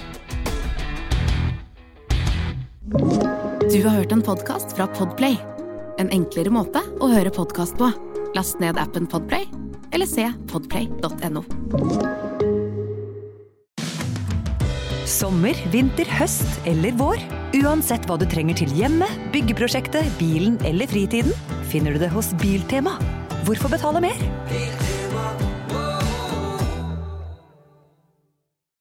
Du har hørt en podkast fra Podplay. En enklere måte å høre podkast på. Last ned appen Podplay, eller se podplay.no. Sommer, vinter, høst eller vår. Uansett hva du trenger til hjemmet, byggeprosjektet, bilen eller fritiden, finner du det hos Biltema. Hvorfor betale mer?